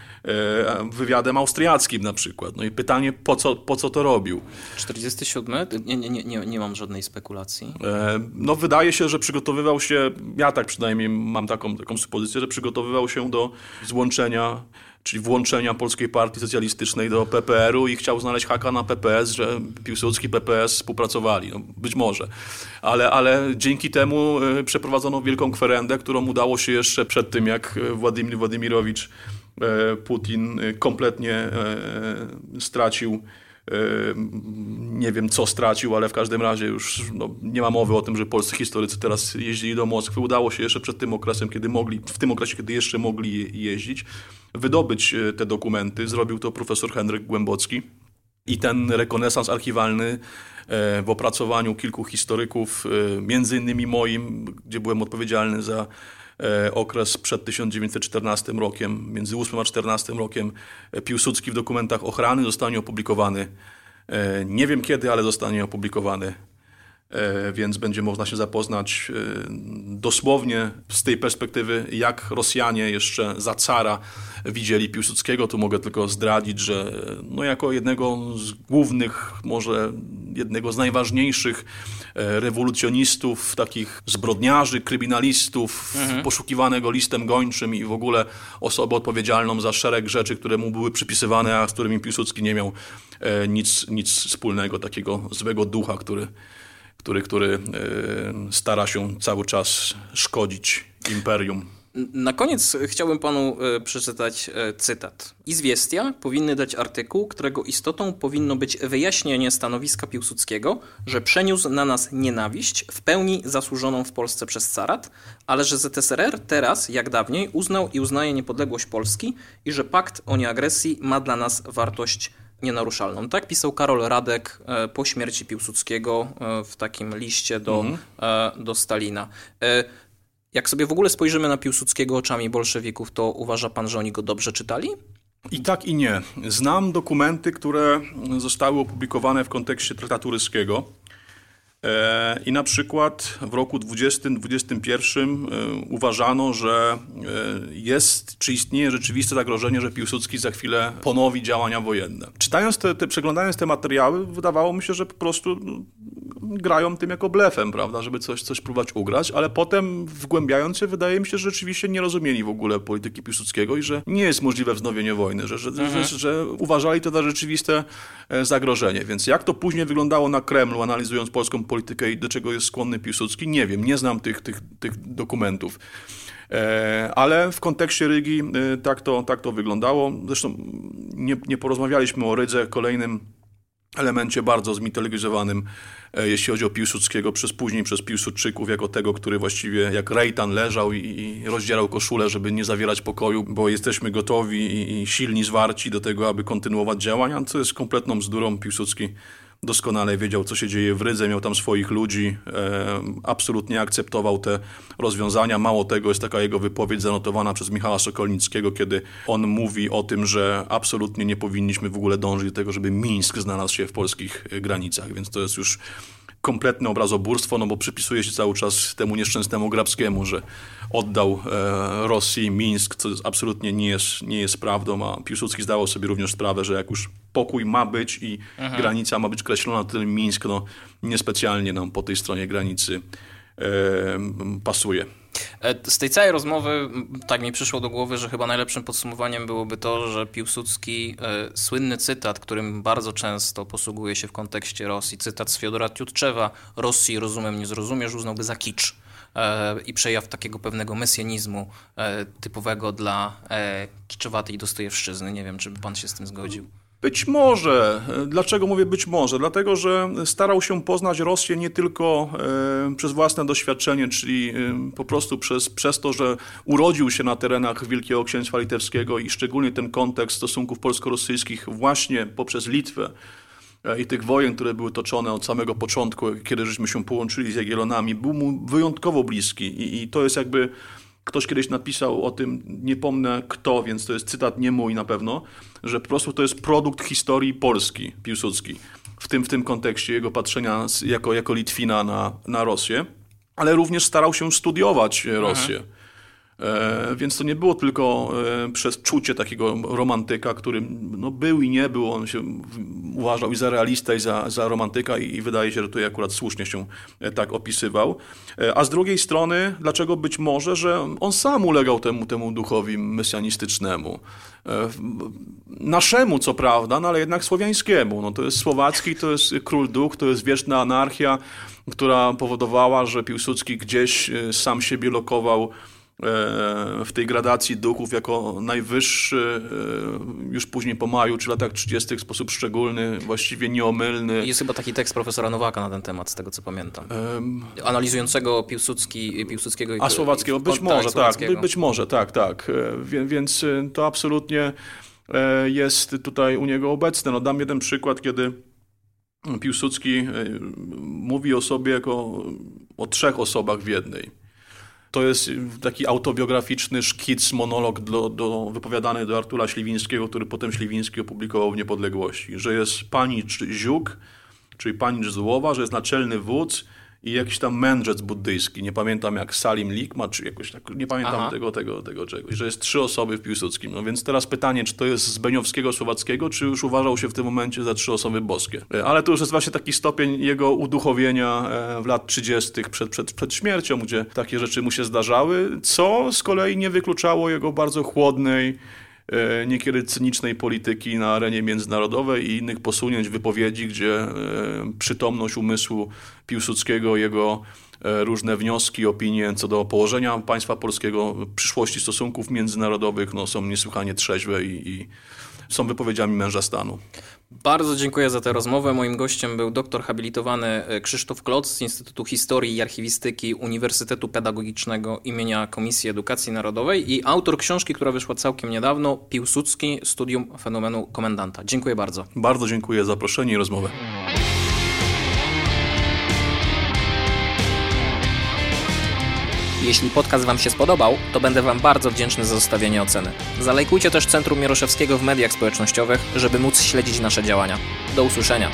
wywiadem austriackim na przykład. No i pytanie, po co, po co to robił? 47? Nie, nie, nie, nie mam żadnej spekulacji. E, no wydaje się, że przygotowywał się, ja tak przynajmniej mam taką, taką supozycję, że przygotowywał się do złączenia czyli włączenia Polskiej Partii Socjalistycznej do PPR-u i chciał znaleźć haka na PPS, że Piłsudski i PPS współpracowali. No, być może. Ale, ale dzięki temu e, przeprowadzono wielką kwerendę, którą udało się jeszcze przed tym, jak Władimir Władimirowicz E, Putin e, kompletnie e, stracił nie wiem co stracił, ale w każdym razie już no, nie ma mowy o tym, że polscy historycy teraz jeździli do Moskwy. Udało się jeszcze przed tym okresem, kiedy mogli, w tym okresie, kiedy jeszcze mogli jeździć, wydobyć te dokumenty. Zrobił to profesor Henryk Głębocki. I ten rekonesans archiwalny w opracowaniu kilku historyków, między innymi moim, gdzie byłem odpowiedzialny za E, okres przed 1914 rokiem, między 8 a 14 rokiem, e, Piłsudski w dokumentach ochrany zostanie opublikowany. E, nie wiem kiedy, ale zostanie opublikowany więc będzie można się zapoznać dosłownie z tej perspektywy, jak Rosjanie jeszcze za cara widzieli Piłsudskiego. Tu mogę tylko zdradzić, że no jako jednego z głównych, może jednego z najważniejszych e, rewolucjonistów, takich zbrodniarzy, kryminalistów, mhm. poszukiwanego listem gończym i w ogóle osobę odpowiedzialną za szereg rzeczy, które mu były przypisywane, a z którymi Piłsudski nie miał e, nic, nic wspólnego, takiego złego ducha, który, który, który e, stara się cały czas szkodzić imperium. Na koniec chciałbym panu e, przeczytać e, cytat. Izwiestia powinny dać artykuł, którego istotą powinno być wyjaśnienie stanowiska Piłsudskiego, że przeniósł na nas nienawiść, w pełni zasłużoną w Polsce przez carat, ale że ZSRR teraz, jak dawniej, uznał i uznaje niepodległość Polski i że pakt o nieagresji ma dla nas wartość nienaruszalną. Tak pisał Karol Radek e, po śmierci Piłsudskiego w takim liście do, mhm. do Stalina. Jak sobie w ogóle spojrzymy na Piłsudskiego oczami bolszewików, to uważa pan, że oni go dobrze czytali? I tak i nie. Znam dokumenty, które zostały opublikowane w kontekście traktatu ryskiego. E, I na przykład w roku 2021 e, uważano, że e, jest, czy istnieje rzeczywiste zagrożenie, że Piłsudski za chwilę ponowi działania wojenne. Czytając te, te przeglądając te materiały, wydawało mi się, że po prostu no, grają tym jako blefem, prawda, żeby coś, coś próbować ugrać, ale potem wgłębiając się, wydaje mi się, że rzeczywiście nie rozumieli w ogóle polityki Piłsudskiego i że nie jest możliwe wznowienie wojny, że, że, mhm. że, że uważali to za rzeczywiste zagrożenie. Więc jak to później wyglądało na Kremlu, analizując polską politykę i do czego jest skłonny Piłsudski, nie wiem, nie znam tych, tych, tych dokumentów. E, ale w kontekście Rygi e, tak to, tak to wyglądało. Zresztą nie, nie porozmawialiśmy o Rydze, kolejnym elemencie bardzo zmitologizowanym, e, jeśli chodzi o Piłsudskiego, przez później przez Piłsudczyków, jako tego, który właściwie jak Rejtan leżał i, i rozdzierał koszulę, żeby nie zawierać pokoju, bo jesteśmy gotowi i, i silni, zwarci do tego, aby kontynuować działania, co jest kompletną bzdurą. Piłsudski doskonale wiedział, co się dzieje w Rydze, miał tam swoich ludzi, e, absolutnie akceptował te rozwiązania. Mało tego, jest taka jego wypowiedź zanotowana przez Michała Sokolnickiego, kiedy on mówi o tym, że absolutnie nie powinniśmy w ogóle dążyć do tego, żeby Mińsk znalazł się w polskich granicach, więc to jest już kompletne obrazoburstwo, no bo przypisuje się cały czas temu nieszczęsnemu Grabskiemu, że oddał e, Rosji Mińsk, co absolutnie nie jest, nie jest prawdą, a Piłsudski zdawał sobie również sprawę, że jak już pokój ma być i Aha. granica ma być kreślona, to ten Mińsk no, niespecjalnie nam po tej stronie granicy pasuje. E, z tej całej rozmowy tak mi przyszło do głowy, że chyba najlepszym podsumowaniem byłoby to, że Piłsudski, e, słynny cytat, którym bardzo często posługuje się w kontekście Rosji, cytat z Fiodora Tiutczewa, Rosji rozumiem, nie zrozumiesz, uznałby za kicz e, i przejaw takiego pewnego mesjanizmu typowego dla kiczowatej Dostojewszczyzny. Nie wiem, czy by pan się z tym zgodził. Być może. Dlaczego mówię być może? Dlatego, że starał się poznać Rosję nie tylko e, przez własne doświadczenie, czyli e, po prostu przez, przez to, że urodził się na terenach Wielkiego Księstwa Litewskiego i szczególnie ten kontekst stosunków polsko-rosyjskich właśnie poprzez Litwę i tych wojen, które były toczone od samego początku, kiedy żeśmy się połączyli z Jagiellonami, był mu wyjątkowo bliski i, i to jest jakby Ktoś kiedyś napisał o tym, nie pomnę kto, więc to jest cytat nie mój na pewno, że po prostu to jest produkt historii Polski, Piłsudski. W tym, w tym kontekście jego patrzenia jako, jako Litwina na, na Rosję, ale również starał się studiować Rosję. Mhm. E, więc to nie było tylko e, przez czucie takiego romantyka, który no, był i nie był. On się uważał i za realista, i za, za romantyka, i, i wydaje się, że tutaj akurat słusznie się e, tak opisywał. A z drugiej strony, dlaczego być może, że on sam ulegał temu, temu duchowi mesjanistycznemu. Naszemu, co prawda, no, ale jednak słowiańskiemu. No, to jest słowacki, to jest król duch, to jest wieczna anarchia, która powodowała, że Piłsudski gdzieś sam siebie lokował w tej gradacji duchów jako najwyższy, e, już później po maju czy latach 30. w sposób szczególny, właściwie nieomylny. Jest chyba taki tekst profesora Nowaka na ten temat, z tego co pamiętam. Analizującego Piłsudski, Piłsudskiego i A Słowackiego, być może, tak, tak być może, tak, tak. E, więc to absolutnie jest tutaj u niego obecne. No, dam jeden przykład, kiedy Piłsudski mówi o sobie jako o trzech osobach w jednej. To jest taki autobiograficzny szkic, monolog do, do, wypowiadany do Artura Śliwińskiego, który potem Śliwiński opublikował w Niepodległości, że jest panicz Ziuk, czyli panicz Złowa, że jest naczelny wódz, i jakiś tam mędrzec buddyjski, nie pamiętam jak Salim Likma, czy jakoś tak, nie pamiętam tego, tego, tego czegoś, że jest trzy osoby w Piłsudskim. No więc teraz pytanie, czy to jest z Beniowskiego Słowackiego, czy już uważał się w tym momencie za trzy osoby boskie. E, ale to już jest właśnie taki stopień jego uduchowienia e, w lat 30. Przed, przed, przed śmiercią, gdzie takie rzeczy mu się zdarzały, co z kolei nie wykluczało jego bardzo chłodnej, niekiedy cynicznej polityki na arenie międzynarodowej i innych posunięć wypowiedzi, gdzie e, przytomność umysłu Piłsudskiego, jego e, różne wnioski, opinie co do położenia państwa polskiego, przyszłości stosunków międzynarodowych no, są niesłychanie trzeźwe i, i są wypowiedziami męża stanu. Bardzo dziękuję za tę rozmowę. Moim gościem był doktor habilitowany e, Krzysztof Kloc z Instytutu Historii i Archiwistyki Uniwersytetu Pedagogicznego imienia Komisji Edukacji Narodowej i autor książki, która wyszła całkiem niedawno, Piłsudski, Studium Fenomenu Komendanta. Dziękuję bardzo. Bardzo dziękuję za zaproszenie i rozmowę. Jeśli podcast Wam się spodobał, to będę Wam bardzo wdzięczny za zostawienie oceny. Zalajkujcie też Centrum Mieroszewskiego w mediach społecznościowych, żeby móc śledzić nasze działania. Do usłyszenia.